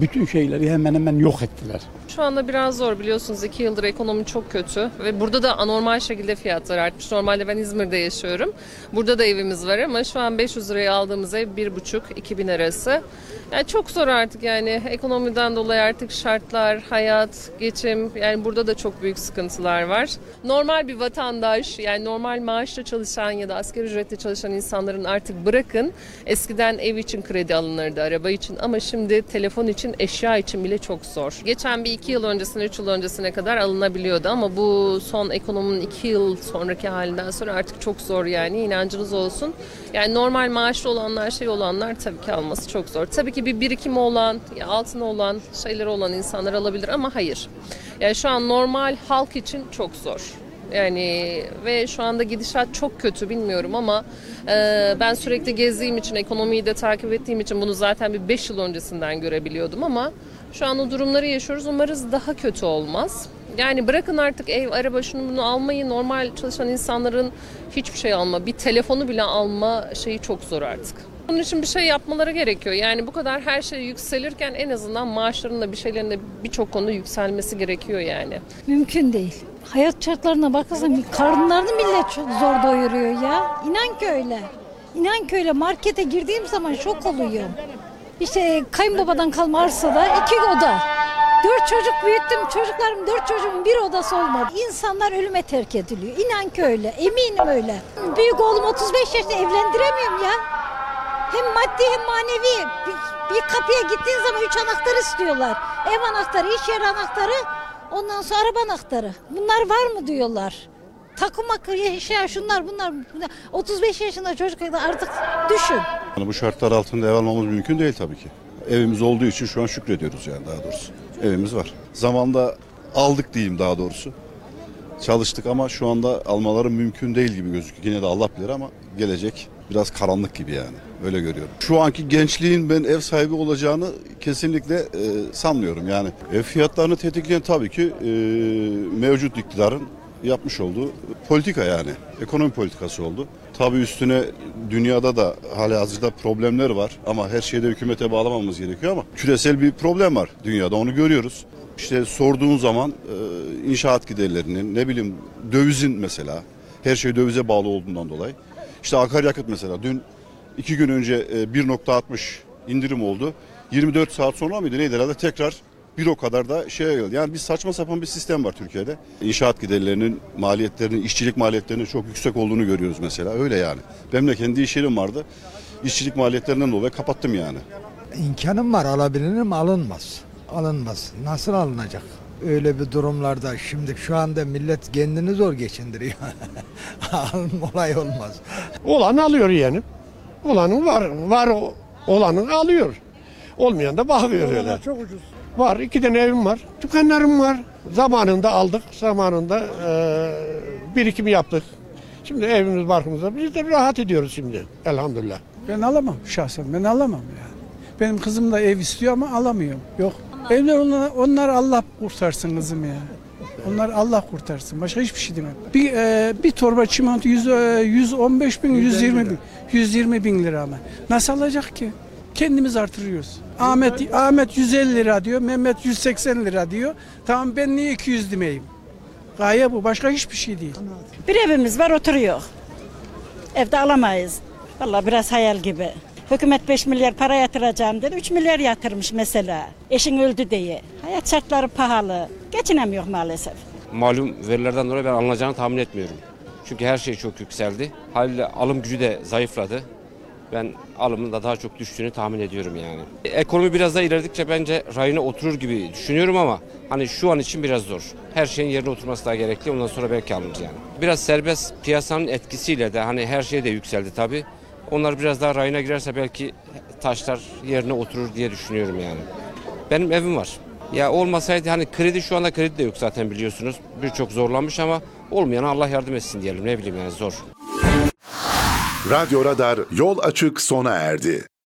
bütün şeyleri hemen hemen yok ettiler. Şu anda biraz zor biliyorsunuz 2 yıldır ekonomi çok kötü ve burada da anormal şekilde fiyatlar artmış. Normalde ben İzmir'de yaşıyorum. Burada da evimiz var ama şu an 500 liraya aldığımız ev 1,5-2000 arası. Yani çok zor artık yani ekonomiden dolayı artık şartlar, hayat, geçim yani burada da çok büyük sıkıntılar var. Normal bir vatandaş yani normal maaşla çalışan ya da asgari ücretle çalışan insanların artık bırakın eskiden ev için kredi alınırdı, araba için ama şimdi telefon için, eşya için bile çok zor. Geçen bir iki yıl öncesine, üç yıl öncesine kadar alınabiliyordu ama bu son ekonominin iki yıl sonraki halinden sonra artık çok zor yani inancınız olsun. Yani normal maaşlı olanlar, şey olanlar tabii ki alması çok zor. Tabii ki bir birikimi olan, altına olan, şeyleri olan insanlar alabilir ama hayır. Yani şu an normal halk için çok zor. Yani ve şu anda gidişat çok kötü bilmiyorum ama e, ben sürekli gezdiğim için, ekonomiyi de takip ettiğim için bunu zaten bir 5 yıl öncesinden görebiliyordum ama şu an o durumları yaşıyoruz. Umarız daha kötü olmaz. Yani bırakın artık ev, araba şunu bunu almayı normal çalışan insanların hiçbir şey alma, bir telefonu bile alma şeyi çok zor artık. Bunun için bir şey yapmaları gerekiyor. Yani bu kadar her şey yükselirken en azından maaşların da bir şeylerin de birçok konuda yükselmesi gerekiyor yani. Mümkün değil. Hayat şartlarına bakarsan karınlarını millet çok zor doyuruyor ya. İnan ki öyle. İnan ki öyle. Markete girdiğim zaman şok oluyorum. İşte kayınbabadan kalma arsada iki oda. Dört çocuk büyüttüm. Çocuklarım dört çocuğun bir odası olmadı. İnsanlar ölüme terk ediliyor. İnan ki öyle. Eminim öyle. Büyük oğlum 35 yaşında evlendiremiyorum ya. Hem maddi hem manevi. Bir, bir kapıya gittiğin zaman üç anahtar istiyorlar. Ev anahtarı, iş yeri anahtarı, ondan sonra araba anahtarı. Bunlar var mı diyorlar. Takım akı, eşya, şunlar bunlar. bunlar. 35 yaşında çocuk artık düşün. Yani bu şartlar altında ev almamız mümkün değil tabii ki. Evimiz olduğu için şu an şükrediyoruz yani daha doğrusu. Evimiz var. Zamanda aldık diyeyim daha doğrusu. Çalıştık ama şu anda almaları mümkün değil gibi gözüküyor. Yine de Allah bilir ama gelecek biraz karanlık gibi yani. Öyle görüyorum. Şu anki gençliğin ben ev sahibi olacağını kesinlikle e, sanmıyorum. Yani ev fiyatlarını tetikleyen tabii ki e, mevcut iktidarın yapmış olduğu politika yani. Ekonomi politikası oldu. Tabii üstüne dünyada da hala hazırda problemler var ama her şeyde hükümete bağlamamız gerekiyor ama küresel bir problem var dünyada onu görüyoruz. İşte sorduğun zaman e, inşaat giderlerinin ne bileyim dövizin mesela her şey dövize bağlı olduğundan dolayı. İşte akaryakıt mesela dün iki gün önce e, 1.60 indirim oldu. 24 saat sonra mıydı neydi herhalde tekrar Bir o kadar da şeye geldi. Yani bir saçma sapan bir sistem var Türkiye'de. İnşaat giderlerinin maliyetlerinin, işçilik maliyetlerinin çok yüksek olduğunu görüyoruz mesela. Öyle yani. Benim de kendi iş yerim vardı. İşçilik maliyetlerinden dolayı kapattım yani. İmkanım var alabilirim alınmaz. Alınmaz. Nasıl alınacak? Öyle bir durumlarda şimdi şu anda millet kendini zor geçindiriyor. Olay olmaz. Olan alıyor yeğenim. Olanın var, var o- olanın alıyor. Olmayan da bakıyor öyle. Çok ucuz. Var, iki tane evim var. Dükkanlarım var. Zamanında aldık, zamanında eee birikim yaptık. Şimdi evimiz barkımızda biz de rahat ediyoruz şimdi elhamdülillah. Ben alamam şahsen ben alamam yani. Benim kızım da ev istiyor ama alamıyorum. Yok. Evler onlar, onlar Allah kurtarsın kızım ya. Onlar Allah kurtarsın. Başka hiçbir şey demem. Bir, e, bir torba çimento 100, e, 115 bin, 120 bin. 120 bin lira ama. Nasıl alacak ki? Kendimiz artırıyoruz. Ahmet Ahmet 150 lira diyor, Mehmet 180 lira diyor. Tamam ben niye 200 demeyeyim? Gaye bu. Başka hiçbir şey değil. Bir evimiz var oturuyor. Evde alamayız. Vallahi biraz hayal gibi. Hükümet 5 milyar para yatıracağım dedi. 3 milyar yatırmış mesela. Eşin öldü diye. Hayat şartları pahalı. Geçinemiyor maalesef. Malum verilerden dolayı ben alınacağını tahmin etmiyorum. Çünkü her şey çok yükseldi. Haliyle alım gücü de zayıfladı. Ben alımın da daha çok düştüğünü tahmin ediyorum yani. Ekonomi biraz daha ilerledikçe bence rayına oturur gibi düşünüyorum ama hani şu an için biraz zor. Her şeyin yerine oturması daha gerekli. Ondan sonra belki alınır yani. Biraz serbest piyasanın etkisiyle de hani her şey de yükseldi tabii. Onlar biraz daha rayına girerse belki taşlar yerine oturur diye düşünüyorum yani. Benim evim var. Ya olmasaydı hani kredi şu anda kredi de yok zaten biliyorsunuz. Birçok zorlanmış ama olmayana Allah yardım etsin diyelim ne bileyim yani zor. Radyo Radar yol açık sona erdi.